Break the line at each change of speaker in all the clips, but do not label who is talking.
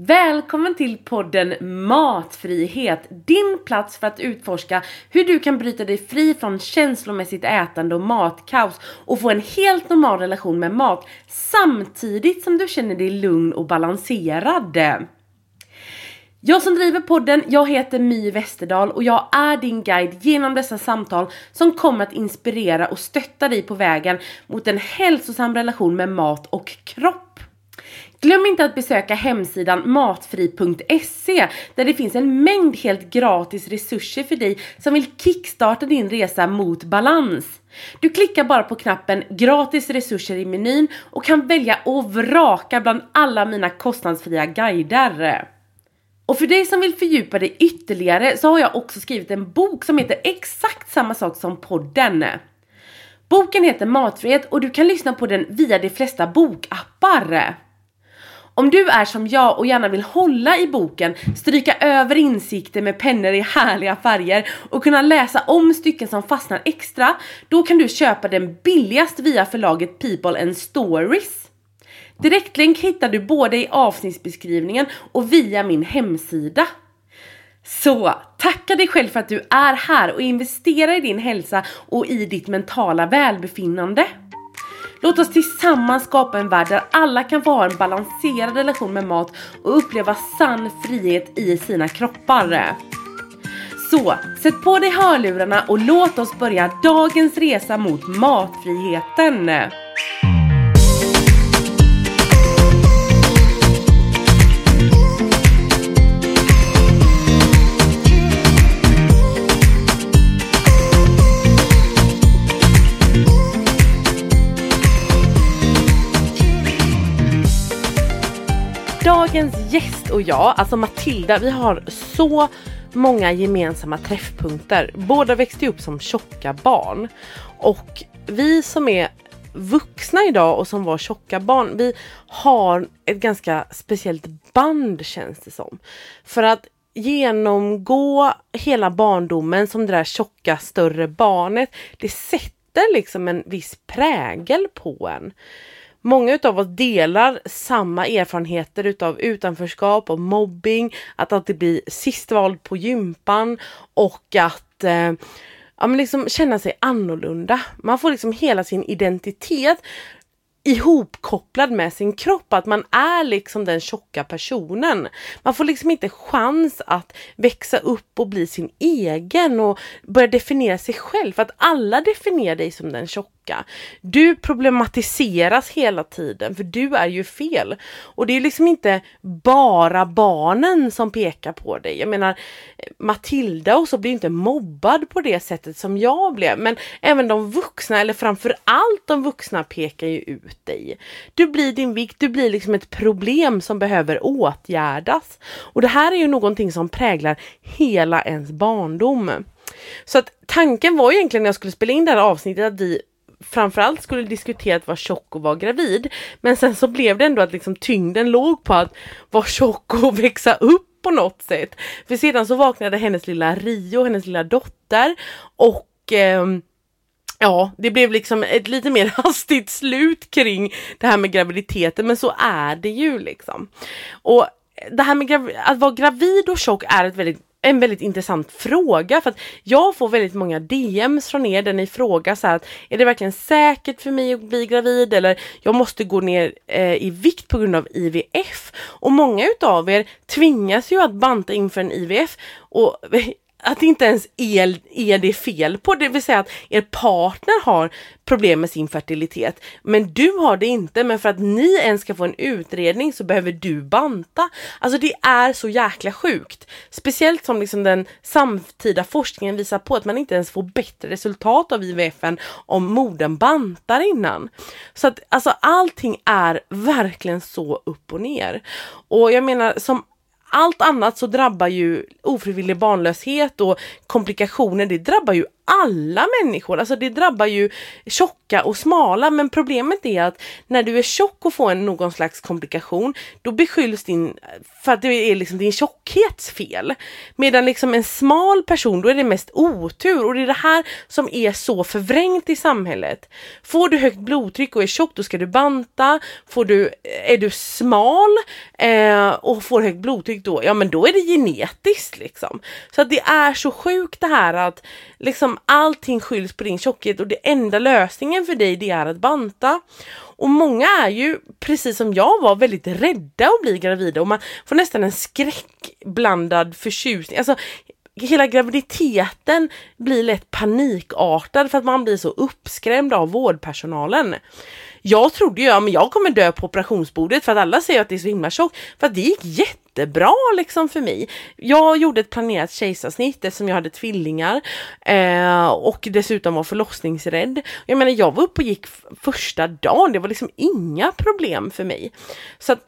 Välkommen till podden Matfrihet, din plats för att utforska hur du kan bryta dig fri från känslomässigt ätande och matkaos och få en helt normal relation med mat samtidigt som du känner dig lugn och balanserad. Jag som driver podden, jag heter My Westerdahl och jag är din guide genom dessa samtal som kommer att inspirera och stötta dig på vägen mot en hälsosam relation med mat och kropp. Glöm inte att besöka hemsidan matfri.se där det finns en mängd helt gratis resurser för dig som vill kickstarta din resa mot balans. Du klickar bara på knappen gratis resurser i menyn och kan välja och vraka bland alla mina kostnadsfria guider. Och för dig som vill fördjupa dig ytterligare så har jag också skrivit en bok som heter exakt samma sak som podden. Boken heter Matfrihet och du kan lyssna på den via de flesta bokappar. Om du är som jag och gärna vill hålla i boken, stryka över insikter med pennor i härliga färger och kunna läsa om stycken som fastnar extra, då kan du köpa den billigast via förlaget People and Stories. Direktlänk hittar du både i avsnittsbeskrivningen och via min hemsida. Så tacka dig själv för att du är här och investera i din hälsa och i ditt mentala välbefinnande. Låt oss tillsammans skapa en värld där alla kan få ha en balanserad relation med mat och uppleva sann frihet i sina kroppar. Så, sätt på dig hörlurarna och låt oss börja dagens resa mot matfriheten. Dagens gäst och jag, alltså Matilda, vi har så många gemensamma träffpunkter. Båda växte upp som tjocka barn och vi som är vuxna idag och som var tjocka barn, vi har ett ganska speciellt band känns det som. För att genomgå hela barndomen som det där tjocka större barnet, det sätter liksom en viss prägel på en. Många utav oss delar samma erfarenheter utav utanförskap och mobbing, att alltid bli sist vald på gympan och att eh, ja, men liksom känna sig annorlunda. Man får liksom hela sin identitet ihopkopplad med sin kropp, att man är liksom den tjocka personen. Man får liksom inte chans att växa upp och bli sin egen och börja definiera sig själv, för att alla definierar dig som den tjocka tillbaka. Du problematiseras hela tiden för du är ju fel. Och det är liksom inte bara barnen som pekar på dig. Jag menar Matilda och så blir inte mobbad på det sättet som jag blev. Men även de vuxna, eller framför allt de vuxna pekar ju ut dig. Du blir din vikt, du blir liksom ett problem som behöver åtgärdas. Och det här är ju någonting som präglar hela ens barndom. Så att tanken var egentligen när jag skulle spela in det här avsnittet att vi framförallt skulle diskutera att vara tjock och vara gravid. Men sen så blev det ändå att liksom tyngden låg på att vara tjock och växa upp på något sätt. För sedan så vaknade hennes lilla Rio, hennes lilla dotter och eh, Ja, det blev liksom ett lite mer hastigt slut kring det här med graviditeten, men så är det ju liksom. Och det här med att vara gravid och tjock är ett väldigt en väldigt intressant fråga för att jag får väldigt många DMs från er där ni frågar så här att är det verkligen säkert för mig att bli gravid eller jag måste gå ner eh, i vikt på grund av IVF och många utav er tvingas ju att banta inför en IVF och att inte ens är, är det fel på, det vill säga att er partner har problem med sin fertilitet. Men du har det inte, men för att ni ens ska få en utredning så behöver du banta. Alltså det är så jäkla sjukt. Speciellt som liksom den samtida forskningen visar på att man inte ens får bättre resultat av IVF om modern bantar innan. Så att alltså allting är verkligen så upp och ner. Och jag menar som allt annat så drabbar ju ofrivillig barnlöshet och komplikationer, det drabbar ju alla människor, alltså det drabbar ju tjocka och smala men problemet är att när du är tjock och får en, någon slags komplikation då beskylls din, för att det är liksom din tjockhets fel. Medan liksom en smal person då är det mest otur och det är det här som är så förvrängt i samhället. Får du högt blodtryck och är tjock då ska du banta, får du, eh, är du smal eh, och får högt blodtryck då, ja men då är det genetiskt liksom. Så att det är så sjukt det här att liksom allting skylls på din tjockhet och det enda lösningen för dig det är att banta. Och många är ju, precis som jag var, väldigt rädda att bli gravida och man får nästan en skräckblandad förtjusning. Alltså, hela graviditeten blir lätt panikartad för att man blir så uppskrämd av vårdpersonalen. Jag trodde ju att ja, jag kommer dö på operationsbordet för att alla säger att det är så himla tjockt. För att det gick jättebra liksom för mig. Jag gjorde ett planerat kejsarsnitt eftersom jag hade tvillingar eh, och dessutom var förlossningsrädd. Jag menar jag var uppe och gick första dagen, det var liksom inga problem för mig. Så att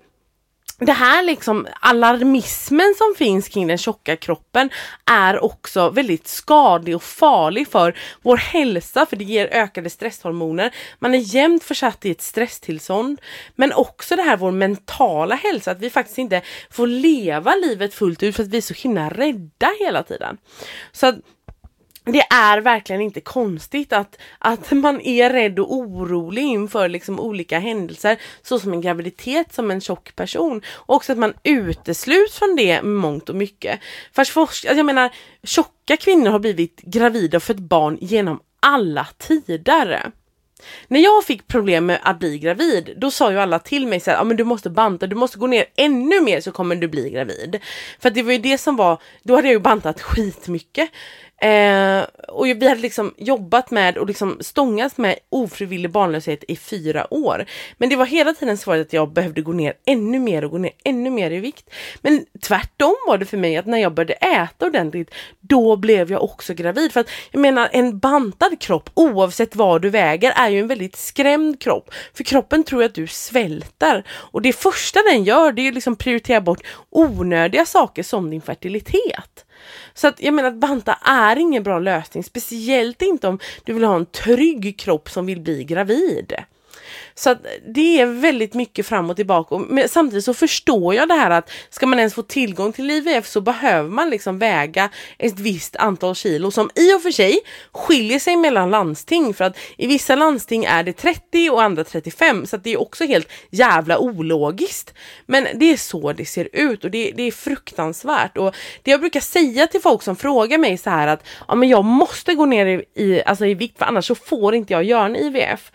det här liksom alarmismen som finns kring den tjocka kroppen är också väldigt skadlig och farlig för vår hälsa för det ger ökade stresshormoner. Man är jämt försatt i ett stresstillstånd. Men också det här vår mentala hälsa, att vi faktiskt inte får leva livet fullt ut för att vi är så himla rädda hela tiden. Så att det är verkligen inte konstigt att, att man är rädd och orolig inför liksom olika händelser såsom en graviditet som en tjock person. Och också att man utesluts från det mångt och mycket. Fast forsk- alltså jag menar, tjocka kvinnor har blivit gravida och fött barn genom alla tider. När jag fick problem med att bli gravid, då sa ju alla till mig så här, ah, men du måste banta, du måste gå ner ännu mer så kommer du bli gravid. För det var ju det som var, då hade jag ju bantat skitmycket. Eh, och vi hade liksom jobbat med och liksom stångats med ofrivillig barnlöshet i fyra år. Men det var hela tiden svaret att jag behövde gå ner ännu mer och gå ner ännu mer i vikt. Men tvärtom var det för mig att när jag började äta ordentligt, då blev jag också gravid. För att jag menar en bantad kropp oavsett vad du väger är ju en väldigt skrämd kropp. För kroppen tror att du svälter och det första den gör det är liksom prioritera bort onödiga saker som din fertilitet. Så att jag menar att banta är ingen bra lösning, speciellt inte om du vill ha en trygg kropp som vill bli gravid. Så att det är väldigt mycket fram och tillbaka. Men samtidigt så förstår jag det här att ska man ens få tillgång till IVF så behöver man liksom väga ett visst antal kilo som i och för sig skiljer sig mellan landsting för att i vissa landsting är det 30 och andra 35 så att det är också helt jävla ologiskt. Men det är så det ser ut och det, det är fruktansvärt och det jag brukar säga till folk som frågar mig så här att ja men jag måste gå ner i, i, alltså i vikt för annars så får inte jag göra en IVF.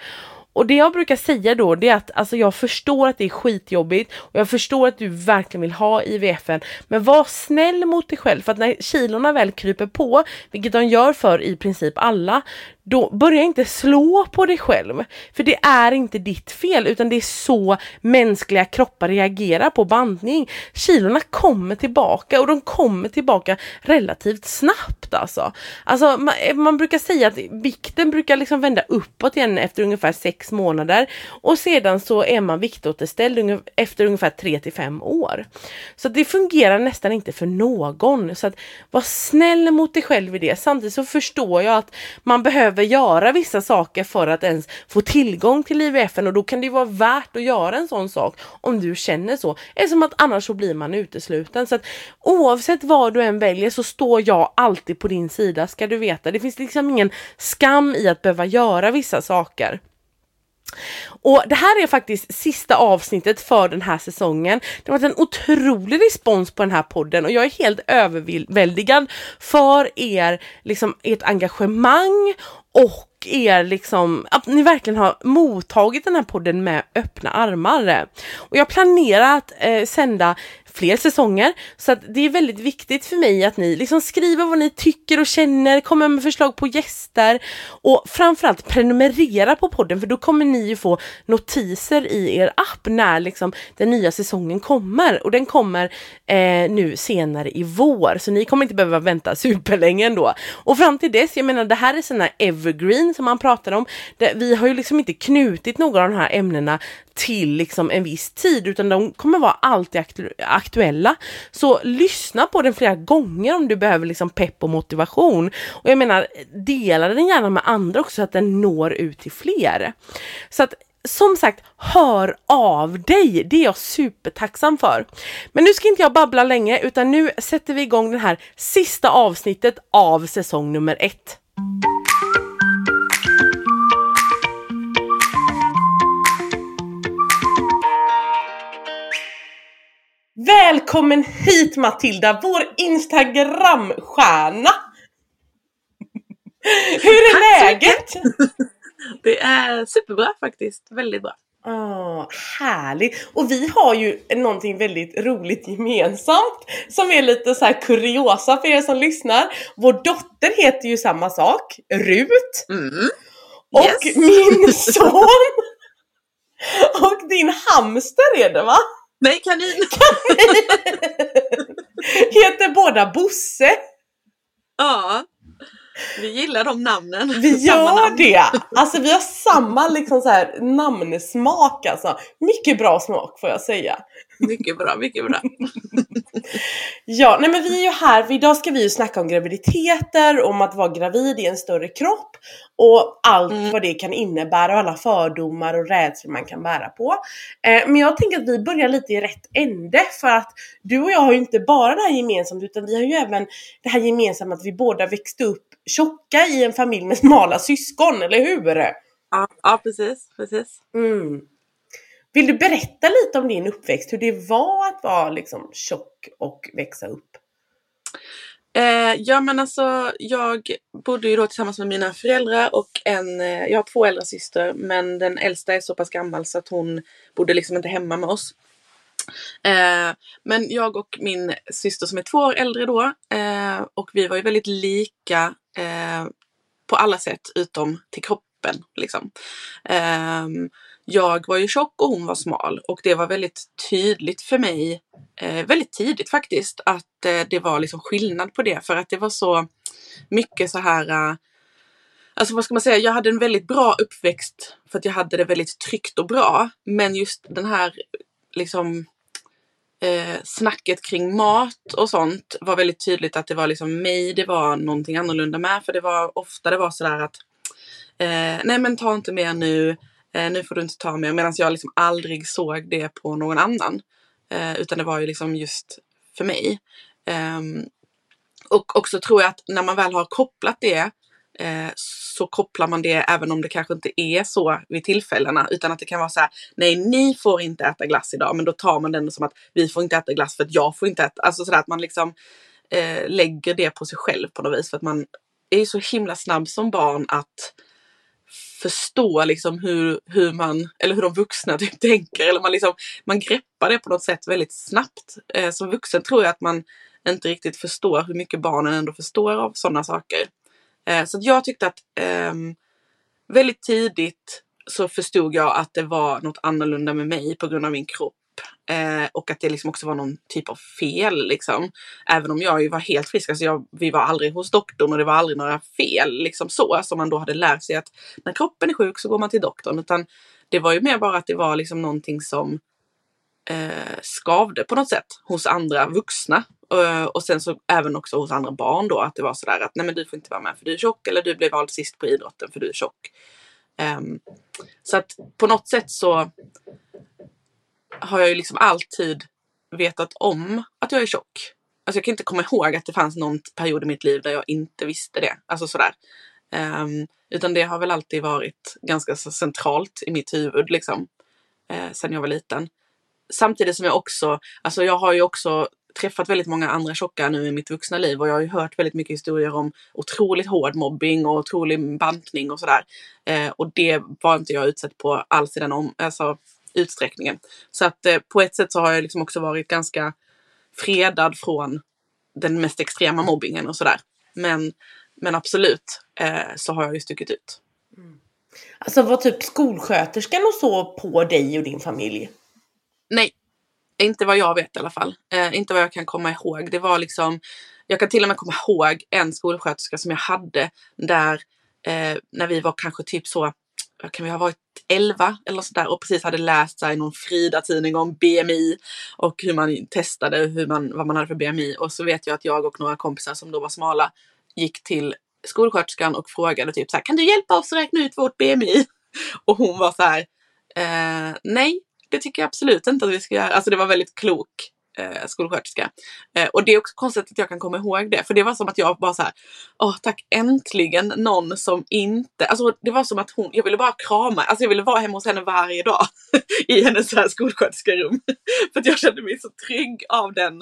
Och det jag brukar säga då det är att alltså jag förstår att det är skitjobbigt och jag förstår att du verkligen vill ha IVFen men var snäll mot dig själv för att när kilorna väl kryper på, vilket de gör för i princip alla, då börja inte slå på dig själv. För det är inte ditt fel utan det är så mänskliga kroppar reagerar på bantning. Kilorna kommer tillbaka och de kommer tillbaka relativt snabbt alltså. Alltså man, man brukar säga att vikten brukar liksom vända uppåt igen efter ungefär sex månader och sedan så är man viktåterställd efter ungefär 3 till 5 år. Så det fungerar nästan inte för någon. Så att var snäll mot dig själv i det. Samtidigt så förstår jag att man behöver behöver göra vissa saker för att ens få tillgång till IVFen och då kan det vara värt att göra en sån sak om du känner så. Eftersom att annars så blir man utesluten. Så att oavsett vad du än väljer så står jag alltid på din sida ska du veta. Det finns liksom ingen skam i att behöva göra vissa saker. Och det här är faktiskt sista avsnittet för den här säsongen. Det har varit en otrolig respons på den här podden och jag är helt överväldigad för er, liksom ert engagemang och er liksom, att ni verkligen har mottagit den här podden med öppna armar. Och jag planerar att eh, sända fler säsonger. Så att det är väldigt viktigt för mig att ni liksom skriver vad ni tycker och känner, kommer med förslag på gäster och framförallt prenumerera på podden för då kommer ni ju få notiser i er app när liksom den nya säsongen kommer och den kommer eh, nu senare i vår så ni kommer inte behöva vänta superlänge ändå. Och fram till dess, jag menar det här är sådana evergreen som man pratar om. Det, vi har ju liksom inte knutit några av de här ämnena till liksom en viss tid utan de kommer vara alltid aktuella aktuella. Så lyssna på den flera gånger om du behöver liksom pepp och motivation. Och jag menar, dela den gärna med andra också så att den når ut till fler. Så att som sagt, hör av dig. Det är jag supertacksam för. Men nu ska inte jag babbla länge utan nu sätter vi igång det här sista avsnittet av säsong nummer ett. Välkommen hit Matilda, vår Instagramstjärna! Hur är Tack läget?
Det är superbra faktiskt, väldigt bra.
Oh, härligt! Och vi har ju någonting väldigt roligt gemensamt som är lite så kuriosa för er som lyssnar. Vår dotter heter ju samma sak, Rut. Mm. Och yes. min son och din hamster är det va?
Nej, kanin!
heter båda Bosse.
Ja. Vi gillar de namnen.
Vi gör namn. det! Alltså vi har samma liksom så här namnsmak alltså. Mycket bra smak får jag säga.
Mycket bra, mycket bra.
ja, nej men vi är ju här, för idag ska vi ju snacka om graviditeter, om att vara gravid i en större kropp och allt mm. vad det kan innebära och alla fördomar och rädslor man kan bära på. Eh, men jag tänker att vi börjar lite i rätt ände för att du och jag har ju inte bara det här gemensamt utan vi har ju även det här gemensamt att vi båda växte upp tjocka i en familj med smala syskon, eller hur?
Ja, ja precis, precis.
Mm. Vill du berätta lite om din uppväxt, hur det var att vara liksom tjock och växa upp?
Eh, ja men alltså jag bodde ju då tillsammans med mina föräldrar och en, eh, jag har två äldre systrar, men den äldsta är så pass gammal så att hon bodde liksom inte hemma med oss. Eh, men jag och min syster som är två år äldre då eh, och vi var ju väldigt lika eh, på alla sätt utom till kroppen. Liksom. Ehm, jag var ju tjock och hon var smal och det var väldigt tydligt för mig eh, väldigt tidigt faktiskt att eh, det var liksom skillnad på det för att det var så mycket så här eh, Alltså vad ska man säga, jag hade en väldigt bra uppväxt för att jag hade det väldigt tryggt och bra. Men just den här liksom eh, snacket kring mat och sånt var väldigt tydligt att det var liksom mig det var någonting annorlunda med. För det var ofta det var sådär att eh, nej men ta inte mer nu, eh, nu får du inte ta mer. Medan jag liksom aldrig såg det på någon annan. Eh, utan det var ju liksom just för mig. Eh, och också tror jag att när man väl har kopplat det eh, så kopplar man det även om det kanske inte är så vid tillfällena utan att det kan vara så här, nej ni får inte äta glass idag men då tar man den som att vi får inte äta glass för att jag får inte äta, alltså sådär att man liksom eh, lägger det på sig själv på något vis för att man är ju så himla snabb som barn att förstå liksom hur, hur man, eller hur de vuxna typ tänker. Eller man, liksom, man greppar det på något sätt väldigt snabbt. Eh, som vuxen tror jag att man inte riktigt förstår hur mycket barnen ändå förstår av sådana saker. Eh, så jag tyckte att eh, väldigt tidigt så förstod jag att det var något annorlunda med mig på grund av min kropp. Eh, och att det liksom också var någon typ av fel liksom. Även om jag ju var helt frisk. Alltså jag, vi var aldrig hos doktorn och det var aldrig några fel liksom så. Som man då hade lärt sig att när kroppen är sjuk så går man till doktorn. Utan det var ju mer bara att det var liksom någonting som eh, skavde på något sätt hos andra vuxna. Eh, och sen så även också hos andra barn då att det var sådär att nej men du får inte vara med för du är tjock eller du blev vald sist på idrotten för du är tjock. Ehm, så att på något sätt så har jag ju liksom alltid vetat om att jag är tjock. Alltså jag kan inte komma ihåg att det fanns någon period i mitt liv där jag inte visste det. Alltså sådär. Um, utan det har väl alltid varit ganska så centralt i mitt huvud liksom. Uh, sen jag var liten. Samtidigt som jag också, alltså jag har ju också träffat väldigt många andra tjocka nu i mitt vuxna liv och jag har ju hört väldigt mycket historier om otroligt hård mobbing och otrolig bantning och sådär. Eh, och det var inte jag utsatt på alls i den om, alltså, utsträckningen. Så att eh, på ett sätt så har jag liksom också varit ganska fredad från den mest extrema mobbingen och sådär. Men, men absolut eh, så har jag ju stuckit ut.
Mm. Alltså var typ skolsköterskan och så på dig och din familj?
Nej, inte vad jag vet i alla fall. Eh, inte vad jag kan komma ihåg. Det var liksom, jag kan till och med komma ihåg en skolsköterska som jag hade där eh, när vi var kanske typ så Eh, kan vi ha varit 11 eller sådär och precis hade läst i någon Frida-tidning om BMI och hur man testade hur man, vad man hade för BMI. Och så vet jag att jag och några kompisar som då var smala gick till skolsköterskan och frågade typ så här, kan du hjälpa oss att räkna ut vårt BMI? Och hon var så här, eh, nej, det tycker jag absolut inte att vi ska göra. Alltså det var väldigt klok eh, skolsköterska. Eh, och det är också konstigt att jag kan komma ihåg det. För det var som att jag bara så här, åh tack äntligen någon som inte, alltså det var som att hon, jag ville bara krama, alltså jag ville vara hemma hos henne varje dag i hennes så här skolsköterskerum. för att jag kände mig så trygg av den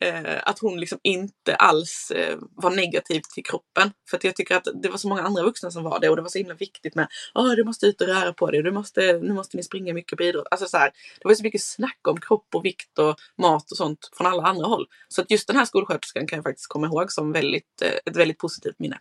eh, att hon liksom inte alls eh, var negativ till kroppen. För att jag tycker att det var så många andra vuxna som var det och det var så himla viktigt med att du måste ut och röra på dig, du måste, nu måste ni springa mycket på idrott. Alltså så här, det var så mycket snack om kropp och vikt och mat och sånt från alla andra håll. Så att just den här skolsköterskan kan jag faktiskt komma ihåg som väldigt, eh, ett väldigt positivt minne.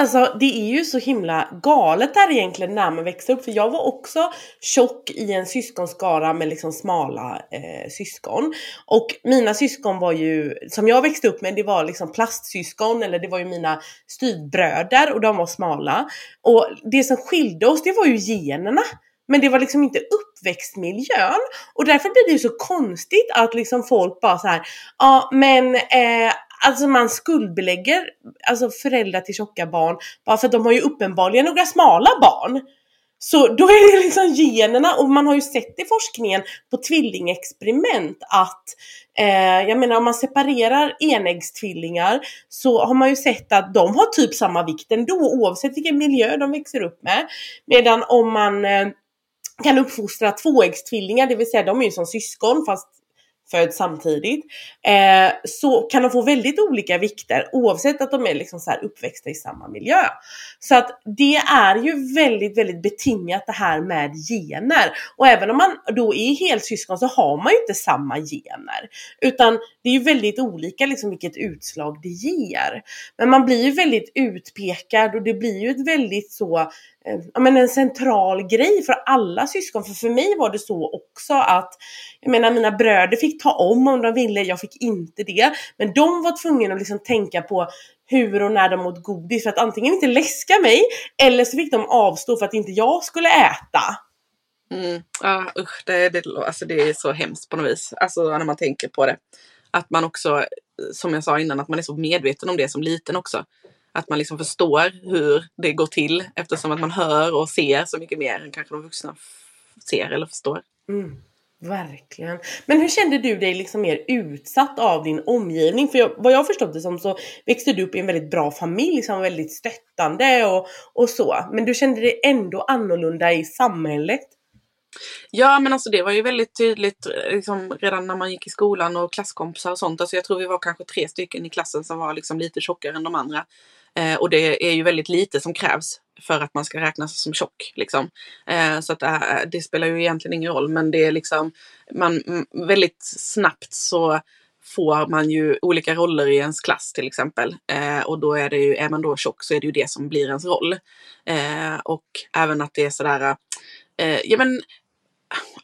Alltså det är ju så himla galet där egentligen när man växer upp. För jag var också tjock i en syskonskara med liksom smala eh, syskon. Och mina syskon var ju, som jag växte upp med, det var liksom plastsyskon eller det var ju mina styvbröder och de var smala. Och det som skilde oss det var ju generna. Men det var liksom inte uppväxtmiljön. Och därför blir det ju så konstigt att liksom folk bara så här, ja men eh, Alltså man skuldbelägger alltså föräldrar till tjocka barn bara för att de har ju uppenbarligen några smala barn. Så då är det liksom generna och man har ju sett i forskningen på tvillingexperiment att eh, jag menar om man separerar enäggstvillingar så har man ju sett att de har typ samma vikt ändå oavsett vilken miljö de växer upp med. Medan om man eh, kan uppfostra tvåäggstvillingar, det vill säga de är ju som syskon fast föds samtidigt, eh, så kan de få väldigt olika vikter oavsett att de är liksom så uppväxta i samma miljö. Så att det är ju väldigt, väldigt betingat det här med gener. Och även om man då är helsyskon så har man ju inte samma gener. Utan det är ju väldigt olika liksom vilket utslag det ger. Men man blir ju väldigt utpekad och det blir ju ett väldigt så ja, men en central grej för alla syskon. För för mig var det så också att jag menar mina bröder fick ta om om de ville, jag fick inte det. Men de var tvungna att liksom tänka på hur och när de åt godis för att antingen inte läska mig eller så fick de avstå för att inte jag skulle äta.
Mm. Ja usch, det, det, alltså det är så hemskt på något vis. Alltså när man tänker på det. Att man också, som jag sa innan, att man är så medveten om det som liten också. Att man liksom förstår hur det går till eftersom att man hör och ser så mycket mer än kanske de vuxna ser eller förstår.
Mm, verkligen. Men hur kände du dig liksom mer utsatt av din omgivning? För jag, vad jag förstått det som så växte du upp i en väldigt bra familj som var väldigt stöttande och, och så. Men du kände dig ändå annorlunda i samhället?
Ja men alltså det var ju väldigt tydligt liksom, redan när man gick i skolan och klasskompisar och sånt. Alltså jag tror vi var kanske tre stycken i klassen som var liksom lite tjockare än de andra. Eh, och det är ju väldigt lite som krävs för att man ska räknas som tjock. Liksom. Eh, så att äh, det spelar ju egentligen ingen roll men det är liksom man, väldigt snabbt så får man ju olika roller i ens klass till exempel. Eh, och då är det ju, är man då tjock så är det ju det som blir ens roll. Eh, och även att det är sådär, eh, ja men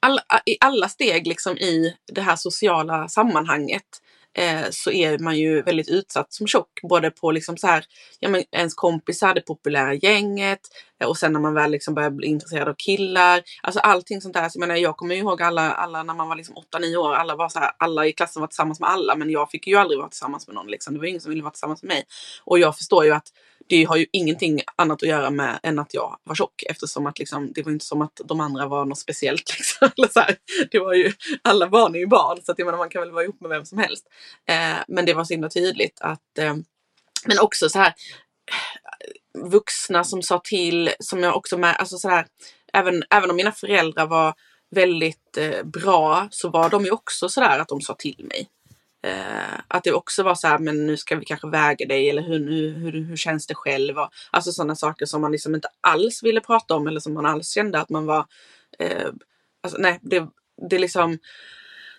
alla, i alla steg liksom i det här sociala sammanhanget eh, så är man ju väldigt utsatt som tjock. Både på liksom så här, ja, men ens kompisar, det populära gänget eh, och sen när man väl liksom börjar bli intresserad av killar. Alltså allting sånt där. Så jag, menar, jag kommer ihåg alla, alla när man var liksom 8-9 år. Alla, var så här, alla i klassen var tillsammans med alla men jag fick ju aldrig vara tillsammans med någon. Liksom. Det var ingen som ville vara tillsammans med mig. Och jag förstår ju att det har ju ingenting annat att göra med än att jag var tjock eftersom att liksom, det var inte som att de andra var något speciellt. Liksom. Eller så här. Det var ju, alla barn är ju barn så att jag menar, man kan väl vara ihop med vem som helst. Eh, men det var så himla tydligt att eh, men också så här eh, vuxna som sa till, som jag också med, alltså så här, även, även om mina föräldrar var väldigt eh, bra så var de ju också sådär att de sa till mig. Eh, att det också var så här, men nu ska vi kanske väga dig eller hur, hur, hur, känns det själv? Och, alltså sådana saker som man liksom inte alls ville prata om eller som man alls kände att man var... Eh, alltså, nej, det, det liksom...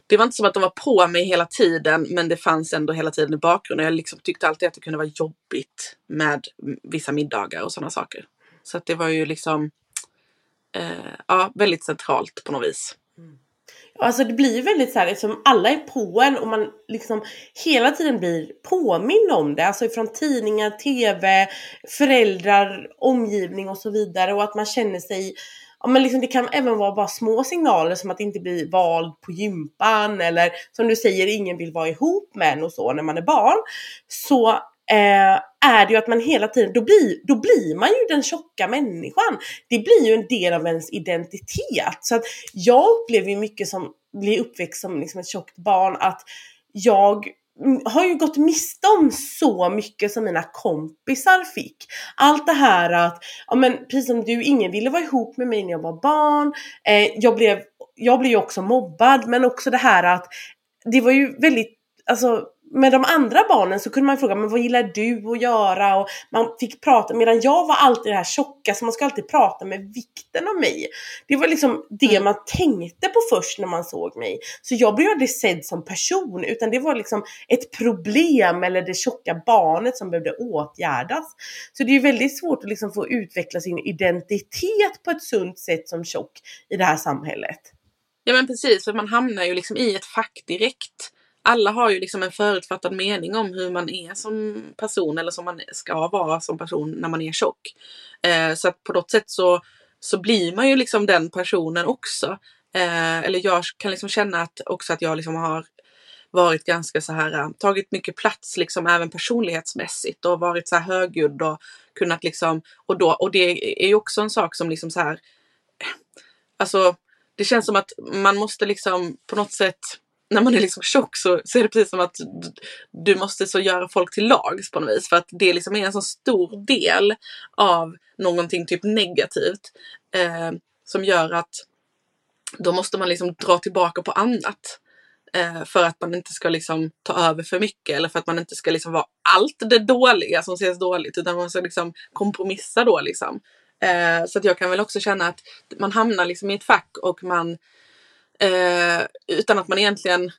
Det var inte som att de var på mig hela tiden men det fanns ändå hela tiden i bakgrunden. Jag liksom tyckte alltid att det kunde vara jobbigt med vissa middagar och sådana saker. Så att det var ju liksom eh, ja, väldigt centralt på något vis.
Alltså det blir väldigt så här, liksom alla är på en och man liksom hela tiden blir påmind om det. Alltså från tidningar, TV, föräldrar, omgivning och så vidare. Och att man känner sig ja, men liksom det kan även vara bara små signaler som att inte bli vald på gympan eller som du säger, ingen vill vara ihop med en och så när man är barn. Så eh, är det ju att man hela tiden, då blir, då blir man ju den tjocka människan. Det blir ju en del av ens identitet. Så att jag upplever ju mycket som, blir uppväxt som liksom ett tjockt barn, att jag har ju gått miste om så mycket som mina kompisar fick. Allt det här att, ja men precis som du, ingen ville vara ihop med mig när jag var barn. Eh, jag, blev, jag blev ju också mobbad, men också det här att det var ju väldigt, alltså med de andra barnen så kunde man fråga, men vad gillar du att göra? Och man fick prata, medan jag var alltid det här tjocka, så man skulle alltid prata med vikten av mig. Det var liksom det mm. man tänkte på först när man såg mig. Så jag blev aldrig sedd som person, utan det var liksom ett problem eller det tjocka barnet som behövde åtgärdas. Så det är väldigt svårt att liksom få utveckla sin identitet på ett sunt sätt som tjock i det här samhället.
Ja men precis, för man hamnar ju liksom i ett fack direkt alla har ju liksom en förutfattad mening om hur man är som person eller som man ska vara som person när man är tjock. Eh, så att på något sätt så, så blir man ju liksom den personen också. Eh, eller jag kan liksom känna att också att jag liksom har varit ganska så här, eh, tagit mycket plats liksom även personlighetsmässigt och varit så här högljudd och kunnat liksom, och då, och det är ju också en sak som liksom så här, eh, alltså det känns som att man måste liksom på något sätt när man är liksom tjock så, så är det precis som att du måste så göra folk till lags på något vis. För att det liksom är en så stor del av någonting typ negativt. Eh, som gör att då måste man liksom dra tillbaka på annat. Eh, för att man inte ska liksom ta över för mycket eller för att man inte ska liksom vara allt det dåliga som ses dåligt utan man ska liksom kompromissa då liksom. Eh, så att jag kan väl också känna att man hamnar liksom i ett fack och man Eh, utan att man egentligen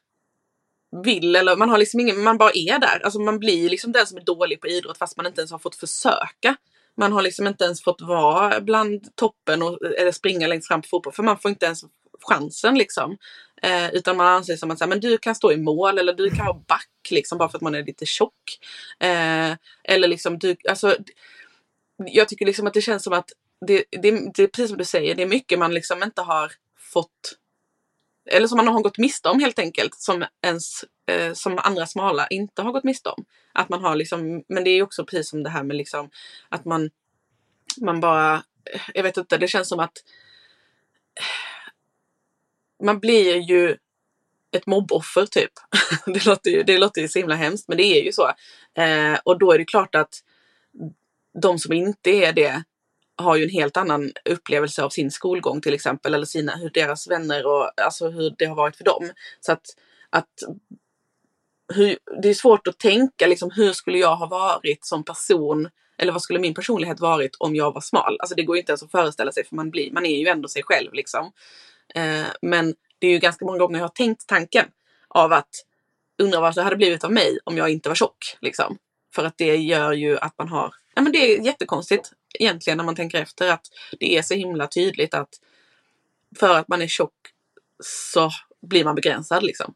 vill eller man har liksom ingen, man bara är där. Alltså man blir liksom den som är dålig på idrott fast man inte ens har fått försöka. Man har liksom inte ens fått vara bland toppen och, eller springa längst fram på fotboll för man får inte ens chansen liksom. Eh, utan man anser som att så här, men du kan stå i mål eller du kan vara back liksom bara för att man är lite tjock. Eh, eller liksom du, alltså. Jag tycker liksom att det känns som att det, det, det är precis som du säger, det är mycket man liksom inte har fått eller som man har gått miste om helt enkelt, som, ens, eh, som andra smala inte har gått miste om. Att man har liksom, men det är också precis som det här med liksom att man, man bara, jag vet inte, det känns som att man blir ju ett mobboffer typ. det, låter ju, det låter ju så himla hemskt men det är ju så. Eh, och då är det klart att de som inte är det har ju en helt annan upplevelse av sin skolgång till exempel eller sina, hur deras vänner och alltså hur det har varit för dem. Så att, att hur, det är svårt att tänka liksom hur skulle jag ha varit som person eller vad skulle min personlighet varit om jag var smal? Alltså det går ju inte ens att föreställa sig för man, blir, man är ju ändå sig själv liksom. Eh, men det är ju ganska många gånger jag har tänkt tanken av att undra vad det hade blivit av mig om jag inte var tjock. Liksom. För att det gör ju att man har, ja men det är jättekonstigt egentligen när man tänker efter att det är så himla tydligt att för att man är tjock så blir man begränsad liksom.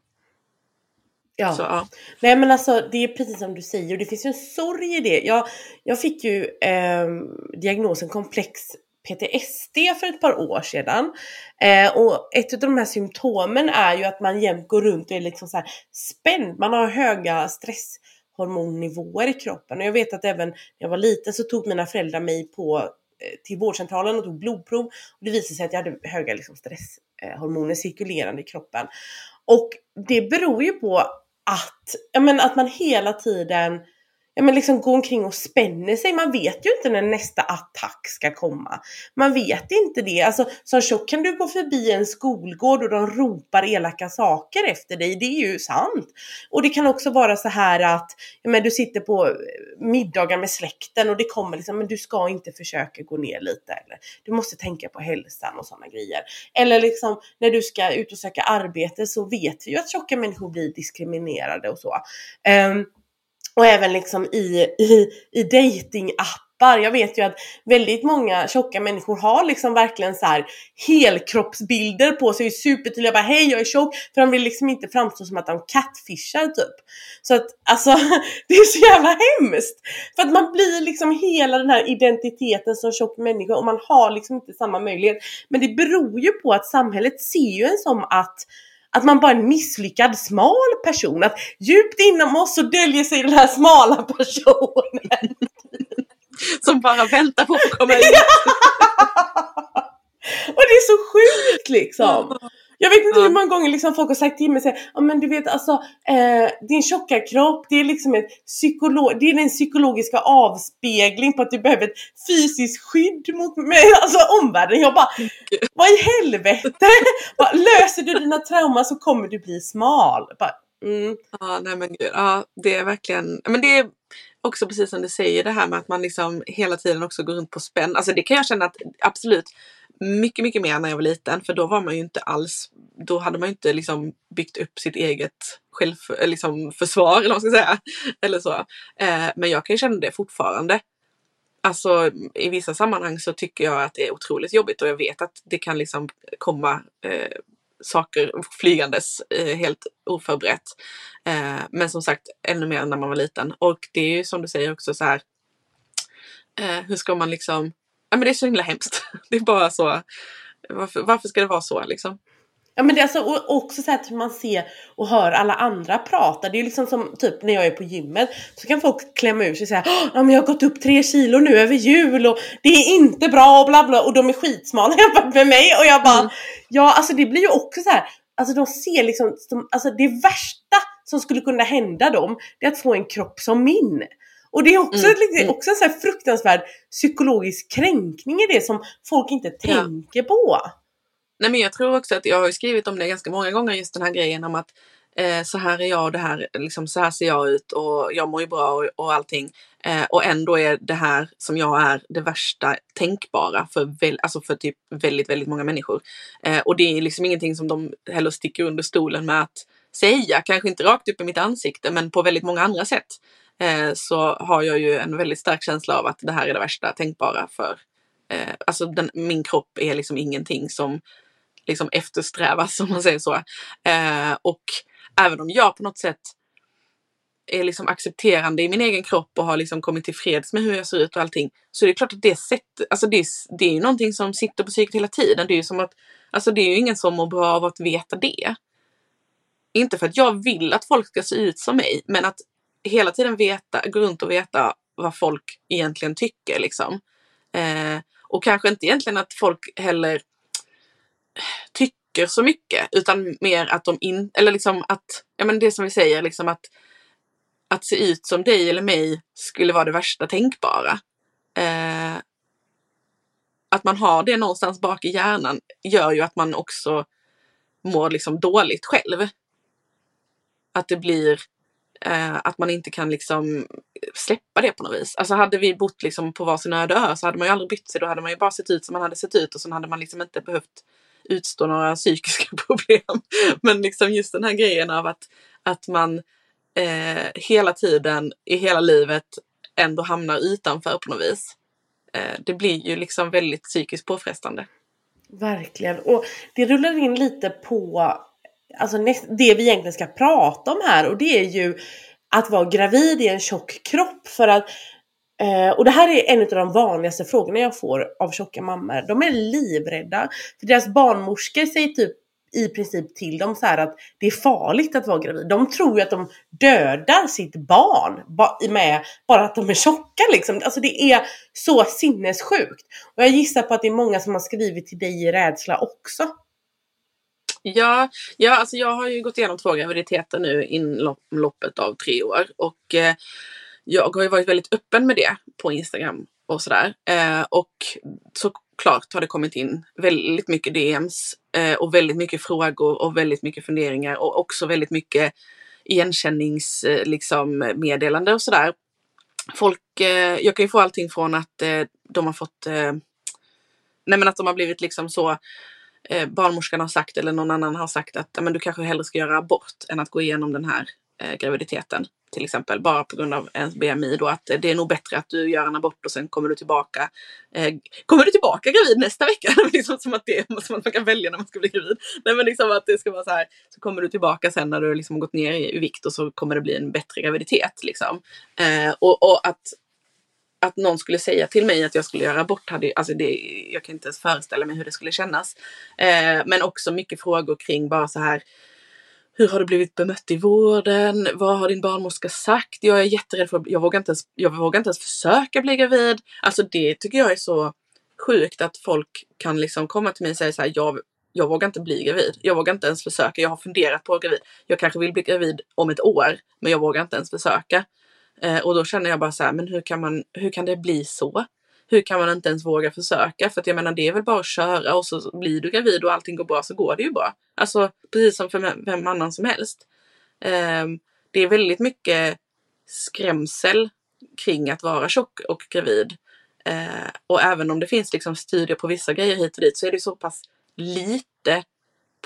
Ja. Så, ja. Nej men alltså det är precis som du säger och det finns ju en sorg i det. Jag, jag fick ju eh, diagnosen komplex PTSD för ett par år sedan. Eh, och ett av de här symptomen är ju att man jämt går runt och är liksom så här spänd. Man har höga stress hormonnivåer i kroppen. Och jag vet att även när jag var liten så tog mina föräldrar mig på eh, till vårdcentralen och tog blodprov. Och det visade sig att jag hade höga liksom, stresshormoner cirkulerande i kroppen. Och det beror ju på att, men, att man hela tiden ja, men liksom gå omkring och spänner sig. Man vet ju inte när nästa attack ska komma. Man vet inte det. Alltså, som tjock kan du gå förbi en skolgård och de ropar elaka saker efter dig. Det är ju sant. Och det kan också vara så här att ja, men du sitter på eh, middagar med släkten och det kommer liksom, men du ska inte försöka gå ner lite. Eller du måste tänka på hälsan och sådana grejer. Eller liksom när du ska ut och söka arbete så vet vi ju att tjocka människor blir diskriminerade och så. Um, och även liksom i, i, i datingappar. Jag vet ju att väldigt många tjocka människor har liksom verkligen så här helkroppsbilder på sig, supertydliga, bara hej jag är tjock, för de vill liksom inte framstå som att de catfishar typ. Så att alltså, det är så jävla hemskt! För att man blir liksom hela den här identiteten som tjock människa och man har liksom inte samma möjlighet. Men det beror ju på att samhället ser ju en som att att man bara är en misslyckad smal person. Att djupt inom oss så döljer sig den här smala personen.
Som bara väntar på att komma ut.
Och det är så sjukt liksom. Jag vet inte hur många gånger liksom folk har sagt till mig så ja men du vet alltså eh, din tjocka kropp det är liksom ett psykolog, det är den psykologiska avspegling på att du behöver ett fysiskt skydd mot mig, alltså omvärlden. Jag bara, vad i helvete? bara, löser du dina trauman så kommer du bli smal. Bara, mm.
Ja, nej men gud. Ja, det är verkligen, men det är också precis som du säger det här med att man liksom hela tiden också går runt på spänn. Alltså det kan jag känna att absolut mycket, mycket mer när jag var liten. För då var man ju inte alls, då hade man ju inte liksom byggt upp sitt eget själv, eh, liksom försvar eller vad man ska säga. Eller så. Eh, men jag kan ju känna det fortfarande. Alltså i vissa sammanhang så tycker jag att det är otroligt jobbigt och jag vet att det kan liksom komma eh, saker flygandes eh, helt oförberett. Eh, men som sagt ännu mer när man var liten. Och det är ju som du säger också så här. Eh, hur ska man liksom men det är så himla hemskt. Det är bara så. Varför, varför ska det vara så liksom?
Ja men det är alltså också så att man ser och hör alla andra prata. Det är liksom som typ när jag är på gymmet så kan folk klämma ur sig och säga ja men jag har gått upp tre kilo nu över jul och det är inte bra och bla bla och de är skitsmala jämfört med mig och jag bara mm. ja alltså det blir ju också så här. Alltså de ser liksom, alltså det värsta som skulle kunna hända dem det är att få en kropp som min. Och det är också, mm, liksom, också en så fruktansvärd psykologisk kränkning i det som folk inte tänker ja. på.
Nej men jag tror också att jag har skrivit om det ganska många gånger just den här grejen om att eh, så här är jag och det här, liksom så här ser jag ut och jag mår ju bra och, och allting. Eh, och ändå är det här som jag är det värsta tänkbara för, väl, alltså för typ väldigt, väldigt många människor. Eh, och det är liksom ingenting som de heller sticker under stolen med att säga, kanske inte rakt upp i mitt ansikte men på väldigt många andra sätt. Eh, så har jag ju en väldigt stark känsla av att det här är det värsta tänkbara för eh, alltså den, min kropp är liksom ingenting som liksom eftersträvas om man säger så. Eh, och även om jag på något sätt är liksom accepterande i min egen kropp och har liksom kommit till freds med hur jag ser ut och allting. Så det är klart att det sättet, alltså det, det är ju någonting som sitter på psyket hela tiden. Det är ju som att, alltså det är ju ingen som mår bra av att veta det. Inte för att jag vill att folk ska se ut som mig, men att hela tiden veta, gå runt och veta vad folk egentligen tycker liksom. Eh, och kanske inte egentligen att folk heller tycker så mycket utan mer att de inte, eller liksom att, ja men det som vi säger liksom att att se ut som dig eller mig skulle vara det värsta tänkbara. Eh, att man har det någonstans bak i hjärnan gör ju att man också mår liksom dåligt själv. Att det blir Eh, att man inte kan liksom släppa det på något vis. Alltså hade vi bott liksom på varsin öde ö så hade man ju aldrig bytt sig. Då hade man ju bara sett ut som man hade sett ut och sen hade man liksom inte behövt utstå några psykiska problem. Men liksom just den här grejen av att, att man eh, hela tiden i hela livet ändå hamnar utanför på något vis. Eh, det blir ju liksom väldigt psykiskt påfrestande.
Verkligen. Och det rullar in lite på alltså det vi egentligen ska prata om här och det är ju att vara gravid i en tjock kropp för att eh, och det här är en av de vanligaste frågorna jag får av tjocka mammor. De är livrädda. För deras barnmorskor säger typ i princip till dem så här att det är farligt att vara gravid. De tror ju att de dödar sitt barn med bara att de är tjocka liksom. Alltså det är så sinnessjukt. Och jag gissar på att det är många som har skrivit till dig i rädsla också.
Ja, ja alltså jag har ju gått igenom två graviditeter nu inom loppet av tre år och eh, jag har ju varit väldigt öppen med det på Instagram och sådär. Eh, och såklart har det kommit in väldigt mycket DMs eh, och väldigt mycket frågor och väldigt mycket funderingar och också väldigt mycket igenkänningsmeddelande eh, liksom, och sådär. Folk, eh, jag kan ju få allting från att eh, de har fått eh, Nej men att de har blivit liksom så eh, barnmorskan har sagt eller någon annan har sagt att men du kanske hellre ska göra abort än att gå igenom den här eh, graviditeten. till exempel, bara på grund av ens BMI då, att det är nog bättre att du gör en abort och sen kommer du tillbaka. Eh, kommer du tillbaka gravid nästa vecka? liksom som att det som att man kan välja när man ska bli gravid. Nej men liksom att det ska vara så här, så kommer du tillbaka sen när du liksom gått ner i, i vikt och så kommer det bli en bättre graviditet liksom. Eh, och, och att att någon skulle säga till mig att jag skulle göra abort, hade, alltså det, jag kan inte ens föreställa mig hur det skulle kännas. Eh, men också mycket frågor kring bara så här, hur har du blivit bemött i vården? Vad har din barnmorska sagt? Jag är jätterädd för, jag vågar inte ens, jag vågar inte ens försöka bli gravid. Alltså det tycker jag är så sjukt att folk kan liksom komma till mig och säga så här, jag, jag vågar inte bli gravid. Jag vågar inte ens försöka. Jag har funderat på att gravid. Jag kanske vill bli gravid om ett år, men jag vågar inte ens försöka. Eh, och då känner jag bara så här, men hur kan, man, hur kan det bli så? Hur kan man inte ens våga försöka? För att jag menar det är väl bara att köra och så blir du gravid och allting går bra så går det ju bra. Alltså precis som för vem annan som helst. Eh, det är väldigt mycket skrämsel kring att vara tjock och gravid. Eh, och även om det finns liksom studier på vissa grejer hit och dit så är det så pass lite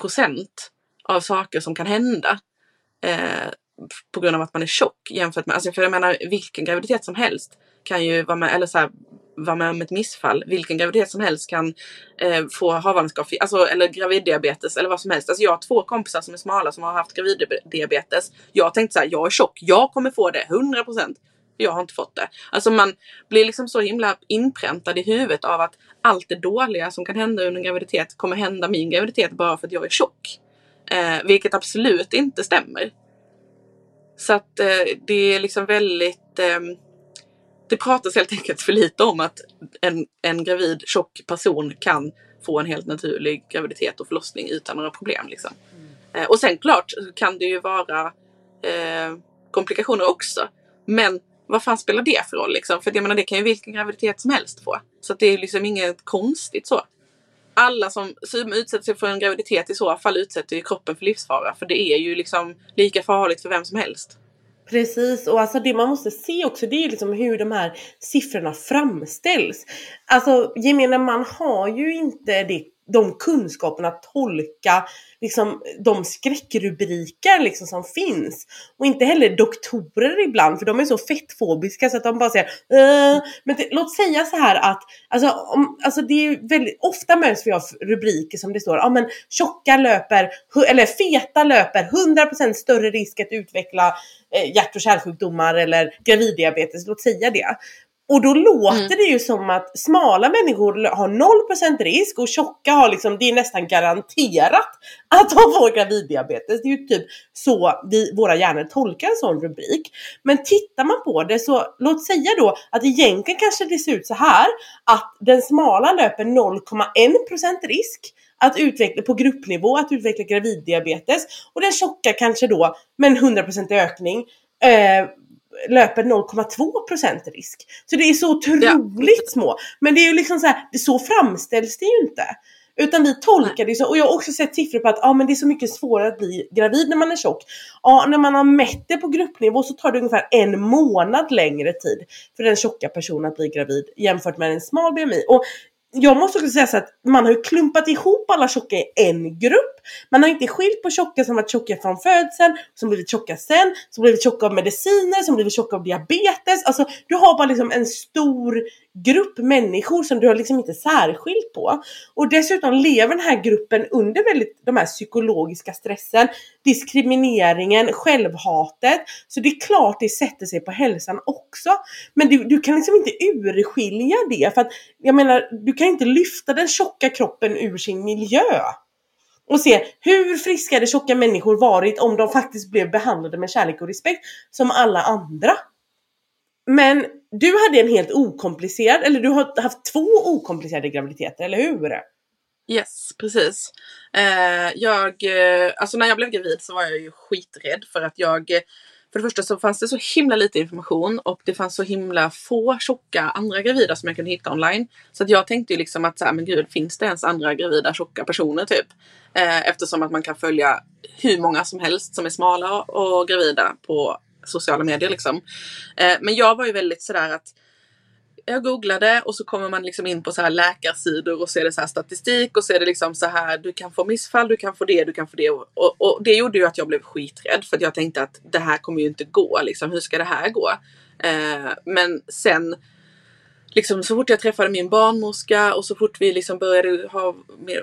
procent av saker som kan hända. Eh, på grund av att man är tjock jämfört med, alltså för jag menar vilken graviditet som helst kan ju vara med, eller så här, vara med om ett missfall. Vilken graviditet som helst kan eh, få havandeskap, alltså, eller graviddiabetes eller vad som helst. Alltså jag har två kompisar som är smala som har haft graviddiabetes. Jag tänkte så här, jag är tjock, jag kommer få det 100%. Jag har inte fått det. Alltså man blir liksom så himla inpräntad i huvudet av att allt det dåliga som kan hända under en graviditet kommer hända min graviditet bara för att jag är tjock. Eh, vilket absolut inte stämmer. Så att eh, det är liksom väldigt eh, det pratas helt enkelt för lite om att en, en gravid tjock person kan få en helt naturlig graviditet och förlossning utan några problem. Liksom. Mm. Eh, och sen klart kan det ju vara eh, komplikationer också. Men vad fan spelar det för roll? Liksom? För jag menar, det kan ju vilken graviditet som helst få. Så det är liksom inget konstigt så. Alla som, som utsätter sig för en graviditet i så fall utsätter ju kroppen för livsfara. För det är ju liksom lika farligt för vem som helst.
Precis och alltså det man måste se också det är liksom hur de här siffrorna framställs. Alltså gemene man har ju inte det de kunskaperna att tolka liksom, de skräckrubriker liksom, som finns. Och inte heller doktorer ibland, för de är så fettfobiska så att de bara säger äh. Men det, låt säga så här att, alltså, om, alltså det är väldigt, ofta möts vi av rubriker som det står, ja men tjocka löper, eller feta löper 100% större risk att utveckla eh, hjärt och kärlsjukdomar eller graviddiabetes, låt säga det. Och då låter mm. det ju som att smala människor har 0% risk och tjocka har liksom, det är nästan garanterat att de får graviddiabetes. Det är ju typ så vi, våra hjärnor tolkar en sån rubrik. Men tittar man på det så låt säga då att egentligen kanske det ser ut så här att den smala löper 0,1% risk att utveckla på gruppnivå att utveckla graviddiabetes och den tjocka kanske då med en 100% ökning eh, löper 0,2% risk. Så det är så otroligt ja. små. Men det är ju liksom så här, det så framställs det ju inte. Utan vi tolkar det så, och jag har också sett siffror på att ah, men det är så mycket svårare att bli gravid när man är tjock. Ja, när man har mätt det på gruppnivå så tar det ungefär en månad längre tid för den tjocka personen att bli gravid jämfört med en smal BMI. Och jag måste också säga så att man har ju klumpat ihop alla tjocka i en grupp. Man har inte skilt på tjocka som varit tjocka från födseln, som blivit tjocka sen, som blivit tjocka av mediciner, som blivit tjocka av diabetes. Alltså du har bara liksom en stor grupp människor som du har liksom inte särskilt på. Och dessutom lever den här gruppen under väldigt de här psykologiska stressen, diskrimineringen, självhatet. Så det är klart det sätter sig på hälsan också. Men du, du kan liksom inte urskilja det för att jag menar, du kan inte lyfta den tjocka kroppen ur sin miljö och se hur friska de tjocka människor varit om de faktiskt blev behandlade med kärlek och respekt som alla andra. Men du hade en helt okomplicerad, eller du har haft två okomplicerade graviditeter, eller hur?
Yes, precis. Eh, jag, eh, alltså när jag blev gravid så var jag ju skiträdd för att jag eh, för det första så fanns det så himla lite information och det fanns så himla få tjocka andra gravida som jag kunde hitta online. Så att jag tänkte ju liksom att så här, men gud, finns det ens andra gravida tjocka personer typ? Eh, eftersom att man kan följa hur många som helst som är smala och gravida på sociala medier liksom. Eh, men jag var ju väldigt sådär att jag googlade och så kommer man liksom in på så här läkarsidor och så är det så här statistik och så är det liksom så här du kan få missfall, du kan få det, du kan få det. Och, och det gjorde ju att jag blev skiträdd för att jag tänkte att det här kommer ju inte gå. Liksom, hur ska det här gå? Eh, men sen liksom så fort jag träffade min barnmorska och så fort vi liksom började ha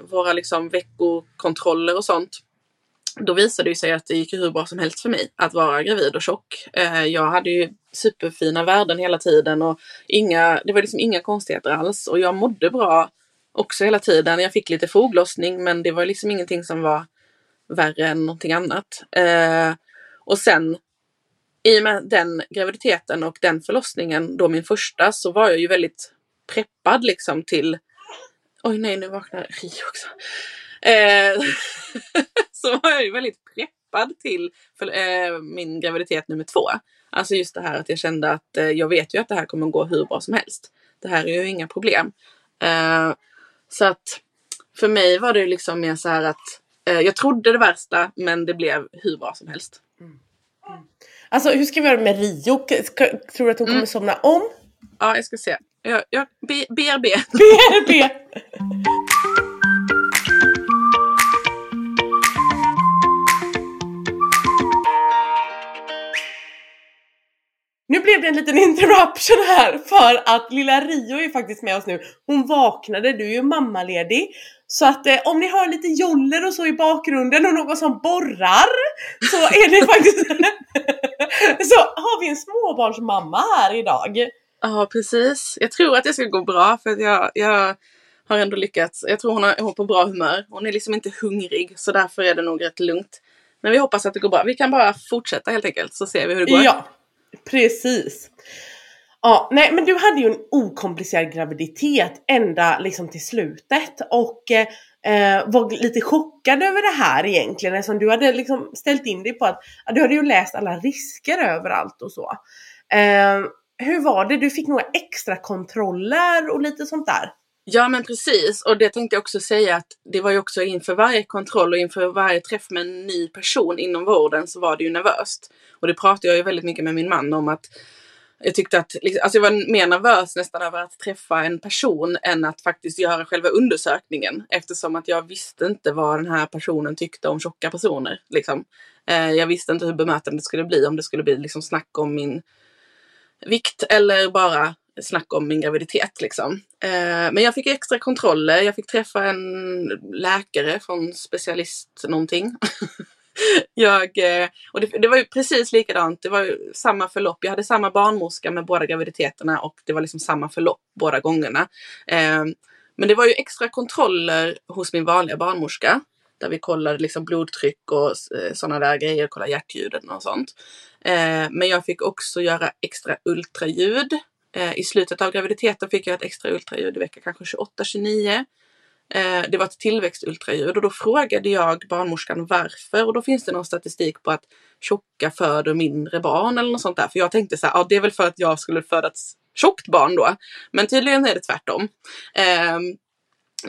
våra liksom veckokontroller och sånt då visade det sig att det gick hur bra som helst för mig att vara gravid och tjock. Eh, jag hade ju superfina värden hela tiden och inga, det var liksom inga konstigheter alls och jag mådde bra också hela tiden. Jag fick lite foglossning men det var liksom ingenting som var värre än någonting annat. Eh, och sen i och med den graviditeten och den förlossningen, då min första, så var jag ju väldigt preppad liksom till Oj nej, nu vaknar Rio också. Eh, så var jag ju väldigt preppad till för, eh, min graviditet nummer två. Alltså just det här att jag kände att eh, jag vet ju att det här kommer gå hur bra som helst. Det här är ju inga problem. Eh, så att för mig var det liksom mer så här att eh, jag trodde det värsta men det blev hur bra som helst. Mm.
Mm. Alltså hur ska vi göra med Rio? tror du att hon kommer mm. somna om?
Ja, jag ska se. Jag, jag, B, BRB.
BRB! Nu blev det en liten interruption här för att lilla Rio är faktiskt med oss nu. Hon vaknade, du är ju mammaledig. Så att eh, om ni hör lite joller och så i bakgrunden och någon som borrar så är det faktiskt så har vi en småbarnsmamma här idag.
Ja precis. Jag tror att det ska gå bra för att jag, jag har ändå lyckats. Jag tror hon är, på bra humör. Hon är liksom inte hungrig så därför är det nog rätt lugnt. Men vi hoppas att det går bra. Vi kan bara fortsätta helt enkelt så ser vi hur det går.
Ja, Precis. Ja, nej men du hade ju en okomplicerad graviditet ända liksom till slutet och eh, var lite chockad över det här egentligen eftersom du hade liksom ställt in dig på att ja, du hade ju läst alla risker överallt och så. Eh, hur var det? Du fick några extra kontroller och lite sånt där?
Ja men precis och det tänkte jag också säga att det var ju också inför varje kontroll och inför varje träff med en ny person inom vården så var det ju nervöst. Och det pratade jag ju väldigt mycket med min man om att jag tyckte att, liksom, alltså jag var mer nervös nästan över att träffa en person än att faktiskt göra själva undersökningen. Eftersom att jag visste inte vad den här personen tyckte om tjocka personer. Liksom. Eh, jag visste inte hur bemötandet skulle bli, om det skulle bli liksom snack om min vikt eller bara snack om min graviditet. Liksom. Eh, men jag fick extra kontroller. Jag fick träffa en läkare från specialist någonting. jag, eh, och det, det, var ju precis likadant. Det var ju samma förlopp. Jag hade samma barnmorska med båda graviditeterna och det var liksom samma förlopp båda gångerna. Eh, men det var ju extra kontroller hos min vanliga barnmorska. Där vi kollade liksom blodtryck och eh, sådana där grejer, kollade hjärtljudet och sånt. Eh, men jag fick också göra extra ultraljud. Eh, I slutet av graviditeten fick jag ett extra ultraljud i vecka kanske 28-29. Eh, det var ett tillväxtultraljud och då frågade jag barnmorskan varför och då finns det någon statistik på att tjocka föder mindre barn eller något sånt där. För jag tänkte så här, ja det är väl för att jag skulle föda ett tjockt barn då. Men tydligen är det tvärtom. Eh,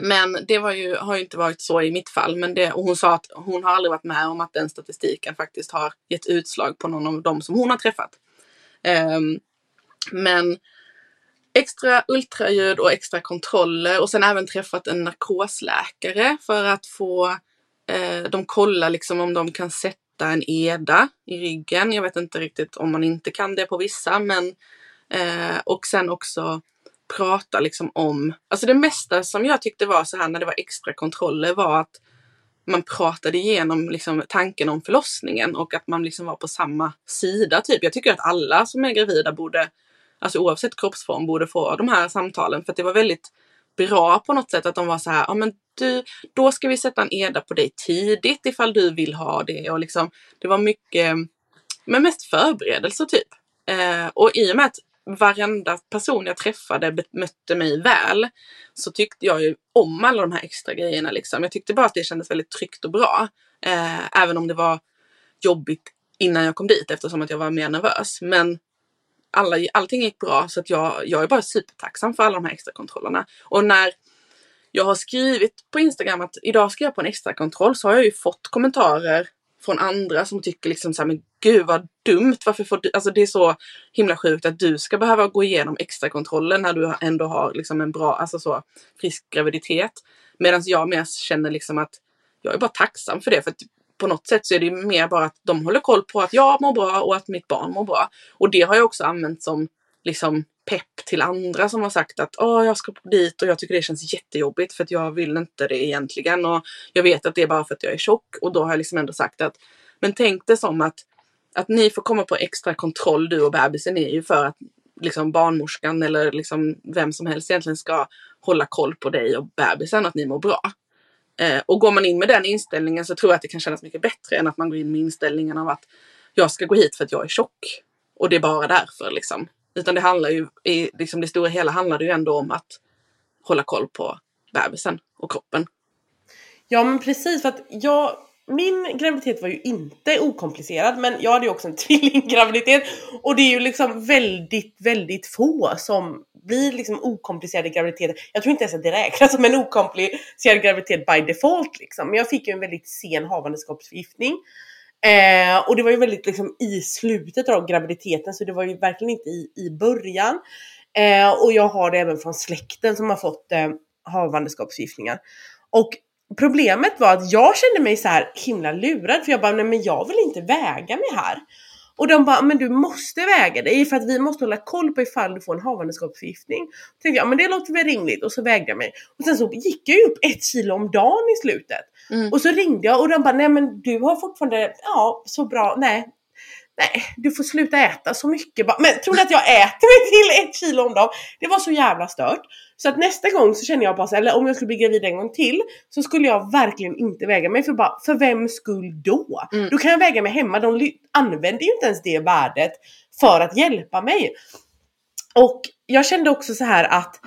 men det var ju, har ju inte varit så i mitt fall. Men det, och hon sa att hon har aldrig varit med om att den statistiken faktiskt har gett utslag på någon av dem som hon har träffat. Um, men extra ultraljud och extra kontroller och sen även träffat en narkosläkare för att få eh, de kolla liksom om de kan sätta en EDA i ryggen. Jag vet inte riktigt om man inte kan det på vissa men eh, och sen också prata liksom om, alltså det mesta som jag tyckte var så här när det var extra kontroller var att man pratade igenom liksom tanken om förlossningen och att man liksom var på samma sida typ. Jag tycker att alla som är gravida borde alltså oavsett kroppsform, borde få de här samtalen. För att det var väldigt bra på något sätt att de var så här, ja men du, då ska vi sätta en EDA på dig tidigt ifall du vill ha det. Och liksom, det var mycket, men mest förberedelser typ. Eh, och i och med att varenda person jag träffade bemötte mig väl så tyckte jag ju om alla de här extra grejerna. Liksom. Jag tyckte bara att det kändes väldigt tryggt och bra. Eh, även om det var jobbigt innan jag kom dit eftersom att jag var mer nervös. Men alla, allting gick bra så att jag, jag är bara supertacksam för alla de här extra kontrollerna. Och när jag har skrivit på Instagram att idag ska jag på en extra kontroll så har jag ju fått kommentarer från andra som tycker liksom så här, men gud vad dumt, varför får du, alltså det är så himla sjukt att du ska behöva gå igenom extra kontroller när du ändå har liksom en bra, alltså så frisk graviditet. Medan jag mer känner liksom att jag är bara tacksam för det. För att på något sätt så är det mer bara att de håller koll på att jag mår bra och att mitt barn mår bra. Och det har jag också använt som liksom pepp till andra som har sagt att Åh, jag ska dit och jag tycker det känns jättejobbigt för att jag vill inte det egentligen. Och jag vet att det är bara för att jag är tjock. Och då har jag liksom ändå sagt att men tänk det som att, att ni får komma på extra kontroll du och bebisen är ju för att liksom barnmorskan eller liksom vem som helst egentligen ska hålla koll på dig och bebisen, att ni mår bra. Eh, och går man in med den inställningen så tror jag att det kan kännas mycket bättre än att man går in med inställningen av att jag ska gå hit för att jag är tjock. Och det är bara därför liksom. Utan det handlar ju, i liksom det stora hela handlar det ju ändå om att hålla koll på bebisen och kroppen.
Ja men precis för att jag min graviditet var ju inte okomplicerad men jag hade ju också en tvillinggraviditet och det är ju liksom väldigt, väldigt få som blir liksom okomplicerade graviditeter. Jag tror inte ens att det räknas som en okomplicerad graviditet by default liksom. Men jag fick ju en väldigt sen havandeskapsförgiftning. Eh, och det var ju väldigt liksom i slutet av graviditeten så det var ju verkligen inte i, i början. Eh, och jag har det även från släkten som har fått eh, havandeskapsförgiftningar. Och Problemet var att jag kände mig så här himla lurad för jag bara, nej men jag vill inte väga mig här. Och de bara, men du måste väga dig för att vi måste hålla koll på ifall du får en havandeskapsförgiftning. Tänkte jag, men det låter väl rimligt och så vägde jag mig. Och sen så gick jag ju upp ett kilo om dagen i slutet. Mm. Och så ringde jag och de bara, nej men du har fortfarande, ja så bra, nej nej, du får sluta äta så mycket. Men tror du att jag äter mig till ett kilo om dagen? Det var så jävla stört. Så att nästa gång så känner jag bara eller om jag skulle bli gravid en gång till så skulle jag verkligen inte väga mig för bara, för vems skull då? Mm. Då kan jag väga mig hemma, de använder ju inte ens det värdet för att hjälpa mig. Och jag kände också så här att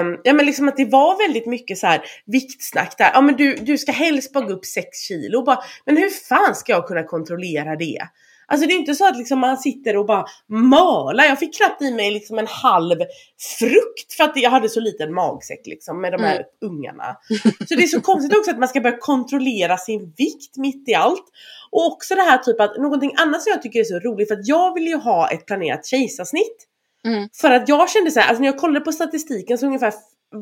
Um, ja men liksom att det var väldigt mycket så här viktsnack där. Ja men du, du ska helst bara gå upp 6 kilo. Bara, men hur fan ska jag kunna kontrollera det? Alltså det är inte så att liksom man sitter och bara malar. Jag fick knappt i mig liksom en halv frukt för att jag hade så liten magsäck liksom med de här mm. ungarna. Så det är så konstigt också att man ska börja kontrollera sin vikt mitt i allt. Och också det här typ att någonting annat som jag tycker är så roligt för att jag vill ju ha ett planerat kejsarsnitt. Mm. För att jag kände så här, alltså när jag kollade på statistiken så ungefär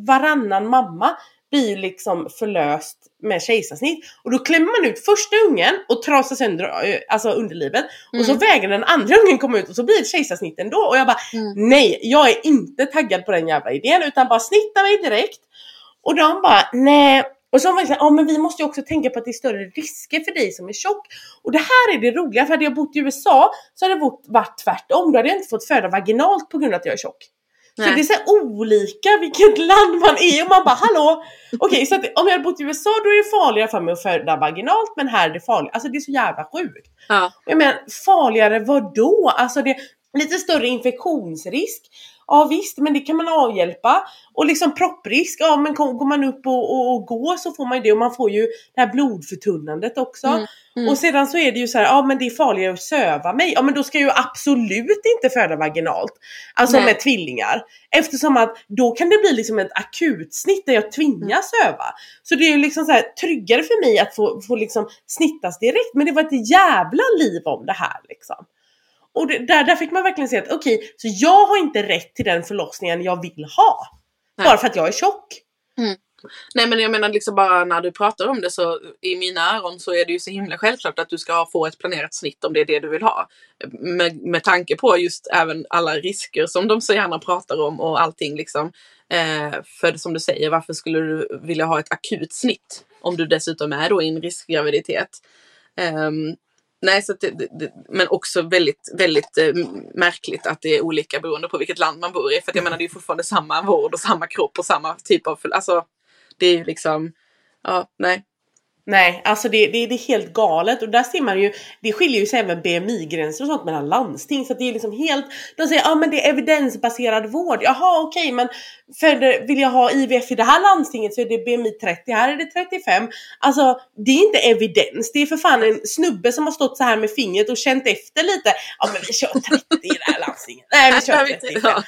varannan mamma blir liksom förlöst med kejsarsnitt. Och då klämmer man ut första ungen och trasar sönder eh, alltså underlivet. Mm. Och så mm. vägrar den andra ungen komma ut och så blir det kejsarsnitt ändå. Och jag bara mm. nej, jag är inte taggad på den jävla idén utan bara snitta mig direkt. Och de bara nej. Och så var det såhär, ja men vi måste ju också tänka på att det är större risker för dig som är tjock. Och det här är det roliga, för hade jag bott i USA så hade det varit tvärtom. Då hade jag inte fått föda vaginalt på grund av att jag är tjock. Nej. Så det är så olika vilket land man är och man bara hallå! Okej okay, så att om jag hade bott i USA då är det farligare för mig att föda vaginalt men här är det farligt. Alltså det är så jävla sjukt. Ja. Jag menar farligare vad då? Alltså det är lite större infektionsrisk. Ja visst, men det kan man avhjälpa. Och liksom propprisk, ja men går man upp och, och, och går så får man ju det och man får ju det här blodförtunnandet också. Mm, mm. Och sedan så är det ju så här, ja men det är farligare att söva mig. Ja men då ska jag ju absolut inte föda vaginalt. Alltså Nej. med tvillingar. Eftersom att då kan det bli liksom ett akutsnitt där jag tvingas mm. söva. Så det är ju liksom så här, tryggare för mig att få, få liksom snittas direkt. Men det var ett jävla liv om det här liksom. Och det, där, där fick man verkligen se att okej, okay, så jag har inte rätt till den förlossningen jag vill ha. Nej. Bara för att jag är tjock.
Mm. Nej men jag menar liksom bara när du pratar om det så i mina öron så är det ju så himla självklart att du ska få ett planerat snitt om det är det du vill ha. Med, med tanke på just även alla risker som de så gärna pratar om och allting liksom. Eh, för som du säger, varför skulle du vilja ha ett akut snitt om du dessutom är då i en riskgraviditet? Um, Nej, så det, det, men också väldigt, väldigt eh, märkligt att det är olika beroende på vilket land man bor i. För att jag menar, det är fortfarande samma vård och samma kropp och samma typ av... Alltså, det är ju liksom... Ja, nej.
Nej, alltså det, det, det, är helt galet. Och där ser man ju, det skiljer ju sig även BMI-gränser och sånt mellan landsting. Så att det är liksom helt, de säger ja ah, men det är evidensbaserad vård, jaha okej okay, men för vill jag ha IVF i det här landstinget så är det BMI 30, här är det 35. Alltså det är inte evidens, det är för fan en snubbe som har stått så här med fingret och känt efter lite, ja men vi kör 30 i det här landstinget, nej vi kör 35.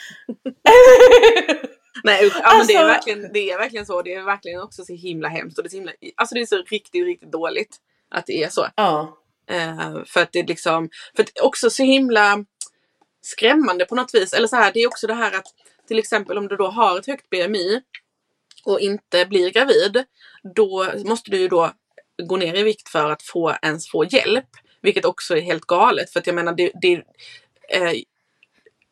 Nej usch, alltså, det är, alltså- verkligen, det är verkligen så. Det är verkligen också så himla hemskt. Och det, är så himla, alltså det är så riktigt, riktigt dåligt att det är så.
Ja.
Eh, för att det är liksom, för att också så himla skrämmande på något vis. Eller så här, det är också det här att till exempel om du då har ett högt BMI och inte blir gravid, då måste du ju då gå ner i vikt för att få ens få hjälp. Vilket också är helt galet för att jag menar det, det, eh,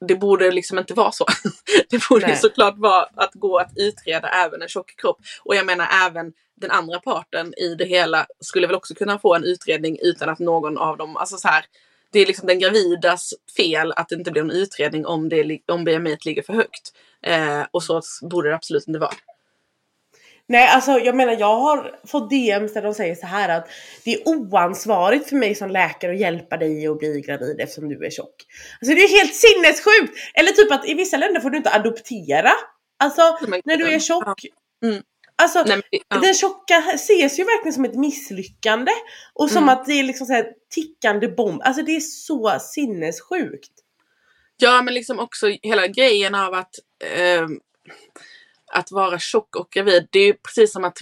det borde liksom inte vara så. Det borde
Nej.
såklart vara att gå att utreda även en tjock kropp. Och jag menar även den andra parten i det hela skulle väl också kunna få en utredning utan att någon av dem, alltså så här. Det är liksom den gravidas fel att det inte blir en utredning om, det, om BMI ligger för högt. Eh, och så borde det absolut inte vara.
Nej alltså jag menar jag har fått DMs där de säger så här att det är oansvarigt för mig som läkare att hjälpa dig att bli gravid eftersom du är tjock. Alltså det är helt sinnessjukt! Eller typ att i vissa länder får du inte adoptera. Alltså när du är tjock.
Mm.
Alltså
Nej, men, ja.
den tjocka ses ju verkligen som ett misslyckande. Och som
Mm.
att det är liksom så här tickande bomb. Alltså det är så sinnessjukt.
Ja, men liksom också hela grejen av att, eh, att vara tjock och gravid. Det är ju precis som att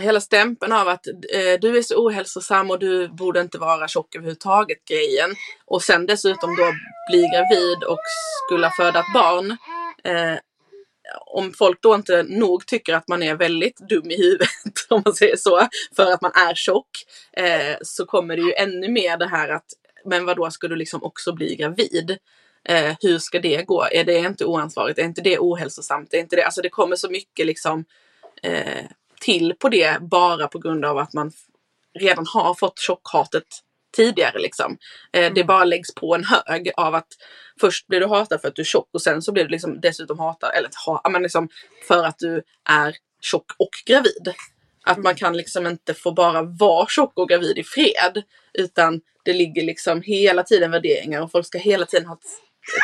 hela stämpeln av att eh, du är så ohälsosam och du borde inte vara tjock överhuvudtaget grejen. Och sen dessutom då bli gravid och skulle föda ett barn. Eh, om folk då inte nog tycker att man är väldigt dum i huvudet, om man säger så, för att man är tjock, eh, så kommer det ju ännu mer det här att, men vad då ska du liksom också bli gravid? Eh, hur ska det gå? Är det inte oansvarigt? Är inte det ohälsosamt? Är inte det, alltså det kommer så mycket liksom eh, till på det bara på grund av att man redan har fått tjockhatet tidigare liksom. Eh, det bara läggs på en hög av att först blir du hatad för att du är tjock och sen så blir du liksom dessutom hatad, eller ha, men liksom för att du är tjock och gravid. Att man kan liksom inte få bara vara tjock och gravid i fred. Utan det ligger liksom hela tiden värderingar och folk ska hela tiden ha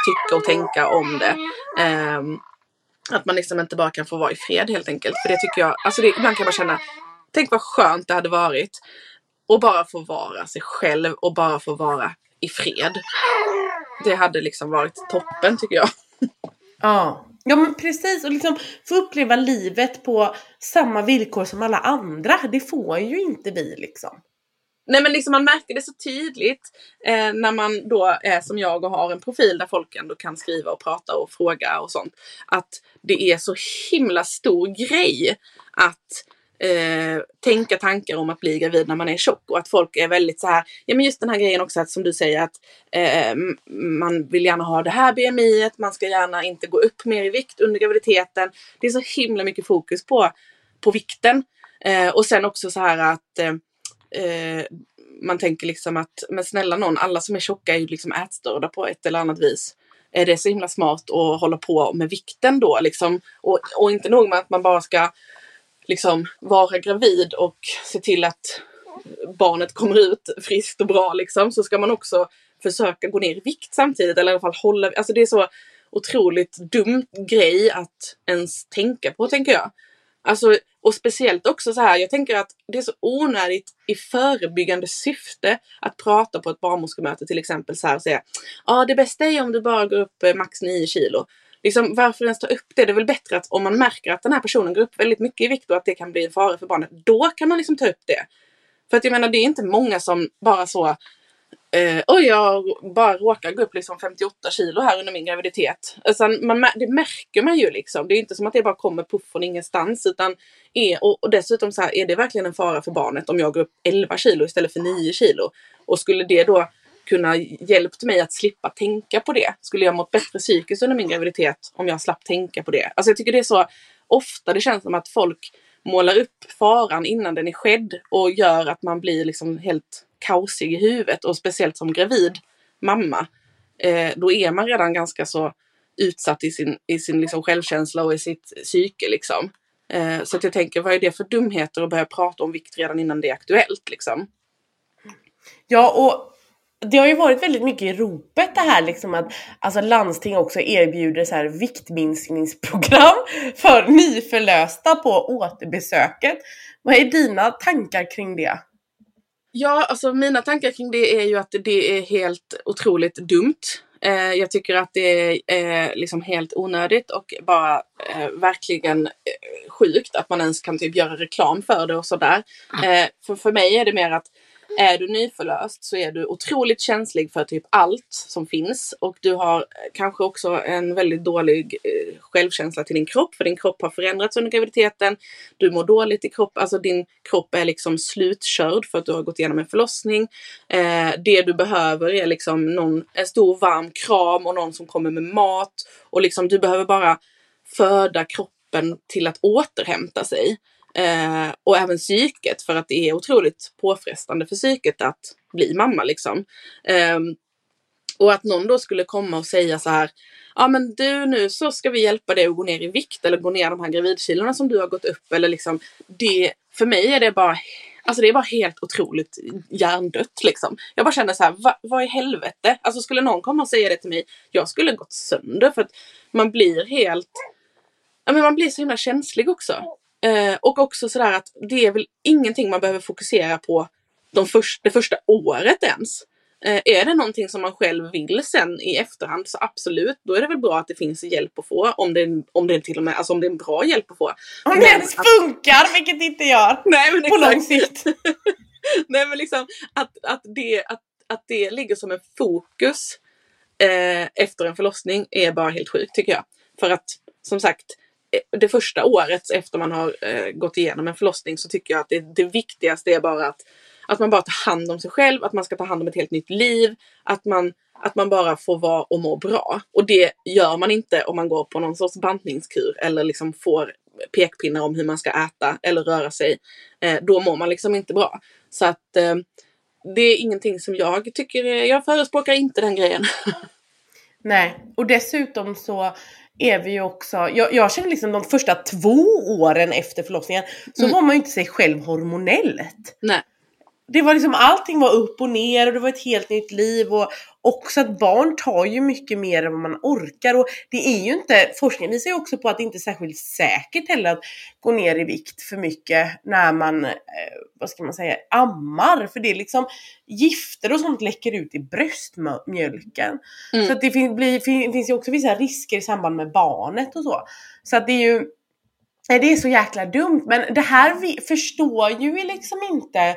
tycka och tänka om det. Um, att man liksom inte bara kan få vara i fred helt enkelt. För det tycker jag, alltså det, ibland kan man känna, tänk vad skönt det hade varit. Och bara få vara sig själv och bara få vara i fred. Det hade liksom varit toppen tycker jag.
Ja. Ja men precis och liksom få uppleva livet på samma villkor som alla andra. Det får ju inte vi liksom.
Nej men liksom man märker det så tydligt eh, när man då är som jag och har en profil där folk ändå kan skriva och prata och fråga och sånt. Att det är så himla stor grej att eh, tänka tankar om att bli gravid när man är tjock och att folk är väldigt så här. Ja men just den här grejen också att som du säger att eh, man vill gärna ha det här BMI, man ska gärna inte gå upp mer i vikt under graviditeten. Det är så himla mycket fokus på, på vikten. Eh, och sen också så här att eh, eh, man tänker liksom att, men snälla någon, alla som är tjocka är ju liksom ätstörda på ett eller annat vis. Är det så himla smart att hålla på med vikten då liksom? Och, och inte nog med att man bara ska liksom vara gravid och se till att barnet kommer ut friskt och bra liksom, så ska man också försöka gå ner i vikt samtidigt eller i alla fall hålla, alltså det är så otroligt dumt grej att ens tänka på tänker jag. Alltså, och speciellt också så här, jag tänker att det är så onödigt i förebyggande syfte att prata på ett barnmorskemöte till exempel så här och säga ja det bästa är om du bara går upp eh, max 9 kilo. Liksom, varför ens ta upp det? Det är väl bättre att om man märker att den här personen går upp väldigt mycket i vikt och att det kan bli en fara för barnet, då kan man liksom ta upp det. För att jag menar det är inte många som bara så eh, oj jag bara råkar gå upp liksom 58 kilo här under min graviditet. Alltså, man, det märker man ju liksom. Det är inte som att det bara kommer puff från ingenstans. Utan är, och, och dessutom så här, är det verkligen en fara för barnet om jag går upp 11 kilo istället för 9 kilo? Och skulle det då kunna hjälpt mig att slippa tänka på det? Skulle jag mått bättre psykiskt under min graviditet om jag slapp tänka på det? Alltså jag tycker det är så ofta det känns som att folk målar upp faran innan den är skedd och gör att man blir liksom helt kaosig i huvudet och speciellt som gravid mamma. Eh, då är man redan ganska så utsatt i sin, i sin liksom självkänsla och i sitt psyke liksom. Eh, så att jag tänker, vad är det för dumheter att börja prata om vikt redan innan det är aktuellt liksom?
Ja och det har ju varit väldigt mycket i ropet det här liksom att alltså landsting också erbjuder så här viktminskningsprogram för nyförlösta på återbesöket. Vad är dina tankar kring det?
Ja, alltså mina tankar kring det är ju att det är helt otroligt dumt. Eh, jag tycker att det är eh, liksom helt onödigt och bara eh, verkligen eh, sjukt att man ens kan typ göra reklam för det och sådär. Eh, för, för mig är det mer att är du nyförlöst så är du otroligt känslig för typ allt som finns och du har eh, kanske också en väldigt dålig eh, självkänsla till din kropp för din kropp har förändrats under graviditeten. Du mår dåligt i kropp, alltså din kropp är liksom slutkörd för att du har gått igenom en förlossning. Eh, det du behöver är liksom någon, en stor varm kram och någon som kommer med mat och liksom du behöver bara föda kroppen till att återhämta sig. Eh, och även psyket för att det är otroligt påfrestande för psyket att bli mamma liksom. Eh, och att någon då skulle komma och säga så här. Ja men du nu så ska vi hjälpa dig att gå ner i vikt eller gå ner de här gravidkilorna som du har gått upp eller liksom. Det, för mig är det bara Alltså det är bara helt otroligt hjärndött liksom. Jag bara känner så här, va, vad i helvete? Alltså skulle någon komma och säga det till mig, jag skulle gått sönder för att man blir helt, ja men man blir så himla känslig också. Eh, och också sådär att det är väl ingenting man behöver fokusera på de först, det första året ens. Eh, är det någonting som man själv vill sen i efterhand så absolut, då är det väl bra att det finns hjälp att få. Om det, om det till och med, alltså om det är en bra hjälp att få.
Om det ens funkar, vilket det inte gör.
Nej, men
på lång sikt.
Nej men liksom att, att, det, att, att det ligger som en fokus eh, efter en förlossning är bara helt sjukt tycker jag. För att som sagt, Eh, det första året efter man har eh, gått igenom en förlossning så tycker jag att det, det viktigaste är bara att, att man bara tar hand om sig själv, att man ska ta hand om ett helt nytt liv, att man, att man bara får vara och må bra. Och det gör man inte om man går på någon sorts bantningskur eller liksom får pekpinnar om hur man ska äta eller röra sig. Eh, då mår man liksom inte bra. Så att eh, det är ingenting som jag tycker, eh, jag förespråkar inte den grejen.
Nej, och dessutom så är vi ju också, jag, jag känner liksom de första två åren efter förlossningen så mm. var man ju inte sig själv hormonellt.
Nej
det var liksom allting var upp och ner och det var ett helt nytt liv och också att barn tar ju mycket mer än vad man orkar och det är ju inte, forskningen visar ju också på att det inte är särskilt säkert heller att gå ner i vikt för mycket när man, eh, vad ska man säga, ammar för det är liksom gifter och sånt läcker ut i bröstmjölken. Mm. Så det fin blir, fin finns ju också vissa risker i samband med barnet och så. Så att det är ju det är så jäkla dumt men det här vi förstår ju liksom inte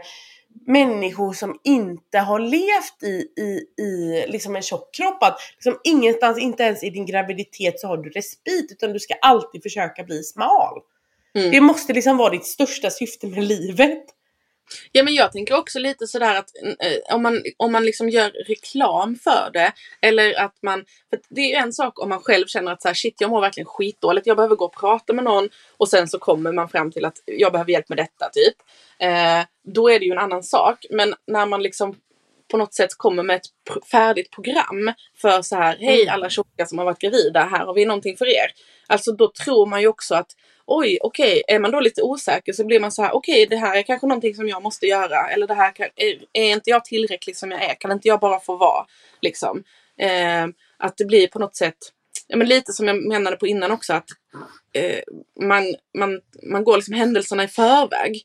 människor som inte har levt i, i, i liksom en tjock kropp. Att liksom ingenstans, inte ens i din graviditet så har du respit utan du ska alltid försöka bli smal. Mm. Det måste liksom vara ditt största syfte med livet.
Ja men jag tänker också lite sådär att eh, om man, om man liksom gör reklam för det eller att man, för det är ju en sak om man själv känner att så här, shit jag mår verkligen skitdåligt, jag behöver gå och prata med någon och sen så kommer man fram till att jag behöver hjälp med detta typ. Eh, då är det ju en annan sak. Men när man liksom på något sätt kommer med ett färdigt program för så här, hej mm. alla tjocka som har varit gravida, här har vi någonting för er. Alltså då tror man ju också att oj, okej, okay, är man då lite osäker så blir man så här, okej, okay, det här är kanske någonting som jag måste göra. Eller det här kan, är, är, inte jag tillräcklig som jag är? Kan inte jag bara få vara? Liksom. Eh, att det blir på något sätt, ja, men lite som jag menade på innan också, att eh, man, man, man går liksom händelserna i förväg.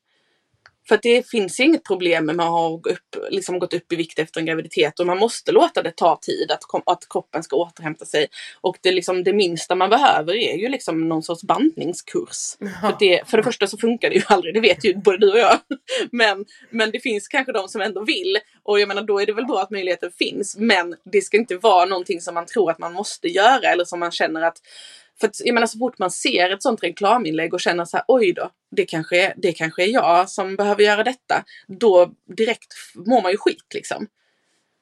För att det finns inget problem med att ha upp, liksom gått upp i vikt efter en graviditet och man måste låta det ta tid att, att kroppen ska återhämta sig. Och det, liksom, det minsta man behöver är ju liksom någon sorts bantningskurs. Ja. För, det, för det första så funkar det ju aldrig, det vet ju både du och jag. Men, men det finns kanske de som ändå vill och jag menar då är det väl bra att möjligheten finns. Men det ska inte vara någonting som man tror att man måste göra eller som man känner att för att, jag menar så fort man ser ett sånt reklaminlägg och känner så här, oj då, det kanske, är, det kanske är jag som behöver göra detta. Då direkt mår man ju skit liksom.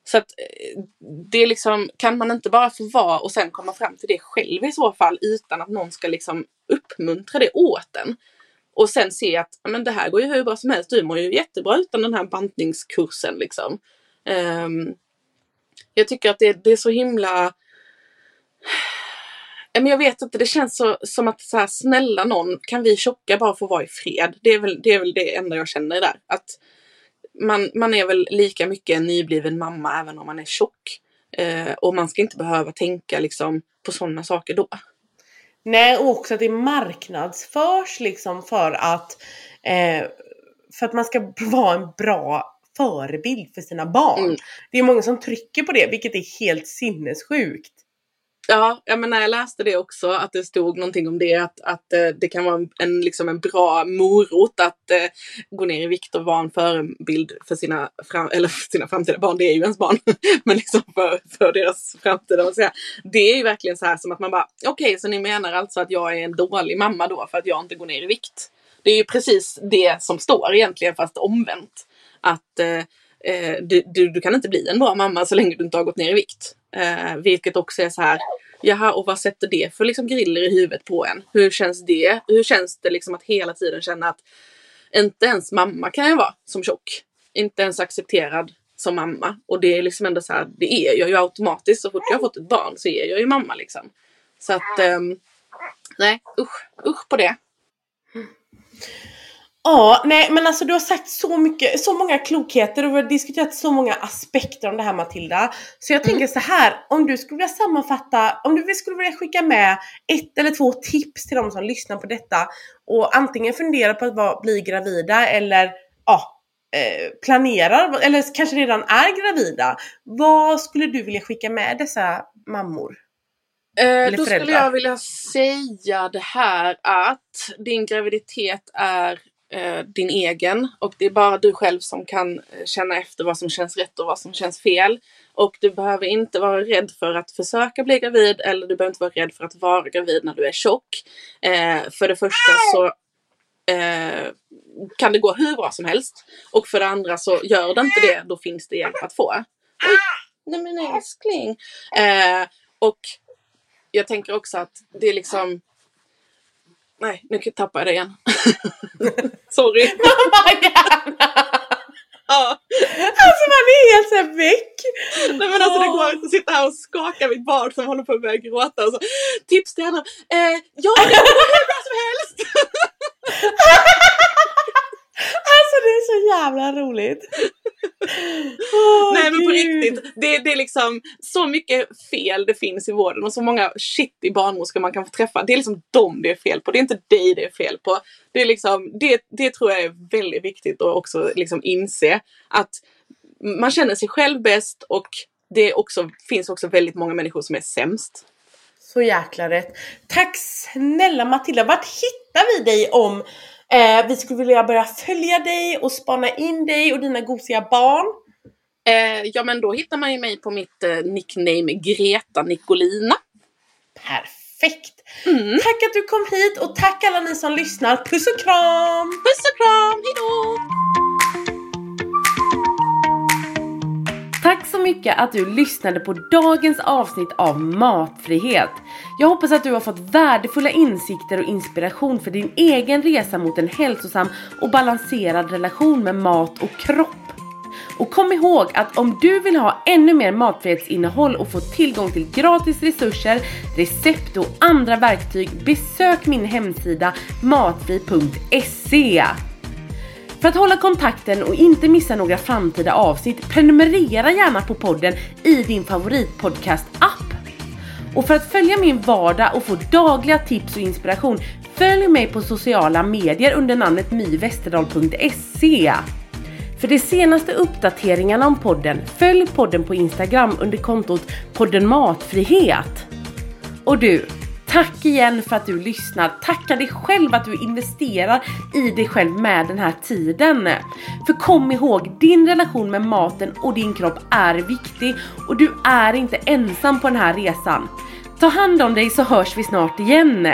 Så att eh, det är liksom, kan man inte bara få vara och sen komma fram till det själv i så fall utan att någon ska liksom uppmuntra det åt en. Och sen se att men det här går ju hur bra som helst, du mår ju jättebra utan den här bantningskursen liksom. Um, jag tycker att det, det är så himla men jag vet inte, det känns så, som att så här, snälla någon, kan vi tjocka bara få vara i fred? Det är väl det, är väl det enda jag känner där. Att man, man är väl lika mycket en nybliven mamma även om man är tjock. Eh, och man ska inte behöva tänka liksom på sådana saker då.
Nej, och också att det marknadsförs liksom för att, eh, för att man ska vara en bra förebild för sina barn. Mm. Det är många som trycker på det, vilket är helt sinnessjukt.
Ja, jag men när jag läste det också, att det stod någonting om det, att, att eh, det kan vara en, liksom en bra morot att eh, gå ner i vikt och vara en förebild för sina, fram, eller för sina framtida barn, det är ju ens barn, men liksom för, för deras framtida. Säga. Det är ju verkligen så här som att man bara, okej, okay, så ni menar alltså att jag är en dålig mamma då för att jag inte går ner i vikt? Det är ju precis det som står egentligen, fast omvänt. Att eh, eh du, du, du, kan inte bli en bra mamma så länge du inte har gått ner i vikt. Eh, vilket också är så här, jaha och vad sätter det för liksom griller i huvudet på en? Hur känns det? Hur känns det liksom att hela tiden känna att inte ens mamma kan jag vara som tjock. Inte ens accepterad som mamma. Och det är liksom ändå så här, det är jag ju automatiskt. Så fort jag har fått ett barn så är jag ju mamma liksom. Så att, eh, nej usch, usch på det.
Ja, nej men alltså du har sagt så mycket, så många klokheter och vi har diskuterat så många aspekter om det här Matilda. Så jag mm. tänker så här, om du skulle vilja sammanfatta, om du skulle vilja skicka med ett eller två tips till de som lyssnar på detta och antingen funderar på att bli gravida eller ja, eh, planerar eller kanske redan är gravida. Vad skulle du vilja skicka med dessa mammor?
Eh, då skulle jag vilja säga det här att din graviditet är eh, din egen och det är bara du själv som kan eh, känna efter vad som känns rätt och vad som känns fel. Och du behöver inte vara rädd för att försöka bli gravid eller du behöver inte vara rädd för att vara gravid när du är tjock. Eh, för det första så eh, kan det gå hur bra som helst. Och för det andra så gör det inte det, då finns det hjälp att få. Oj, nej men älskling. Eh, och jag tänker också att det är liksom Nej, nu tappar jag det igen. Sorry.
Mamma gärna! Ja. Alltså man är helt såhär väck.
Nej men alltså det går inte att sitta här och skaka mitt barn som håller på att börja gråta och så. Tips till henne. Eh, ja, det går hur bra som helst.
Alltså det är så jävla roligt.
Oh, Nej men på riktigt, det, det är liksom så mycket fel det finns i vården och så många shitty barnmorskor man kan få träffa. Det är liksom dem det är fel på, det är inte dig det är fel på. Det, är liksom, det, det tror jag är väldigt viktigt att också liksom inse att man känner sig själv bäst och det också, finns också väldigt många människor som är sämst.
Så jäkla rätt. Tack snälla Matilda, vart hittar vi dig om Eh, vi skulle vilja börja följa dig och spana in dig och dina gosiga barn.
Eh, ja men då hittar man ju mig på mitt eh, nickname Greta Nicolina.
Perfekt! Mm. Tack att du kom hit och tack alla ni som lyssnar. Puss och kram!
Puss och kram, hejdå!
Tack så mycket att du lyssnade på dagens avsnitt av Matfrihet. Jag hoppas att du har fått värdefulla insikter och inspiration för din egen resa mot en hälsosam och balanserad relation med mat och kropp. Och kom ihåg att om du vill ha ännu mer matfrihetsinnehåll och få tillgång till gratis resurser, recept och andra verktyg, besök min hemsida matfri.se. För att hålla kontakten och inte missa några framtida avsnitt, prenumerera gärna på podden i din favoritpodcast-app. Och för att följa min vardag och få dagliga tips och inspiration, följ mig på sociala medier under namnet myvesterdal.se. För de senaste uppdateringarna om podden, följ podden på Instagram under kontot podden Matfrihet. Och du, Tack igen för att du lyssnar. Tacka dig själv att du investerar i dig själv med den här tiden. För kom ihåg, din relation med maten och din kropp är viktig och du är inte ensam på den här resan. Ta hand om dig så hörs vi snart igen.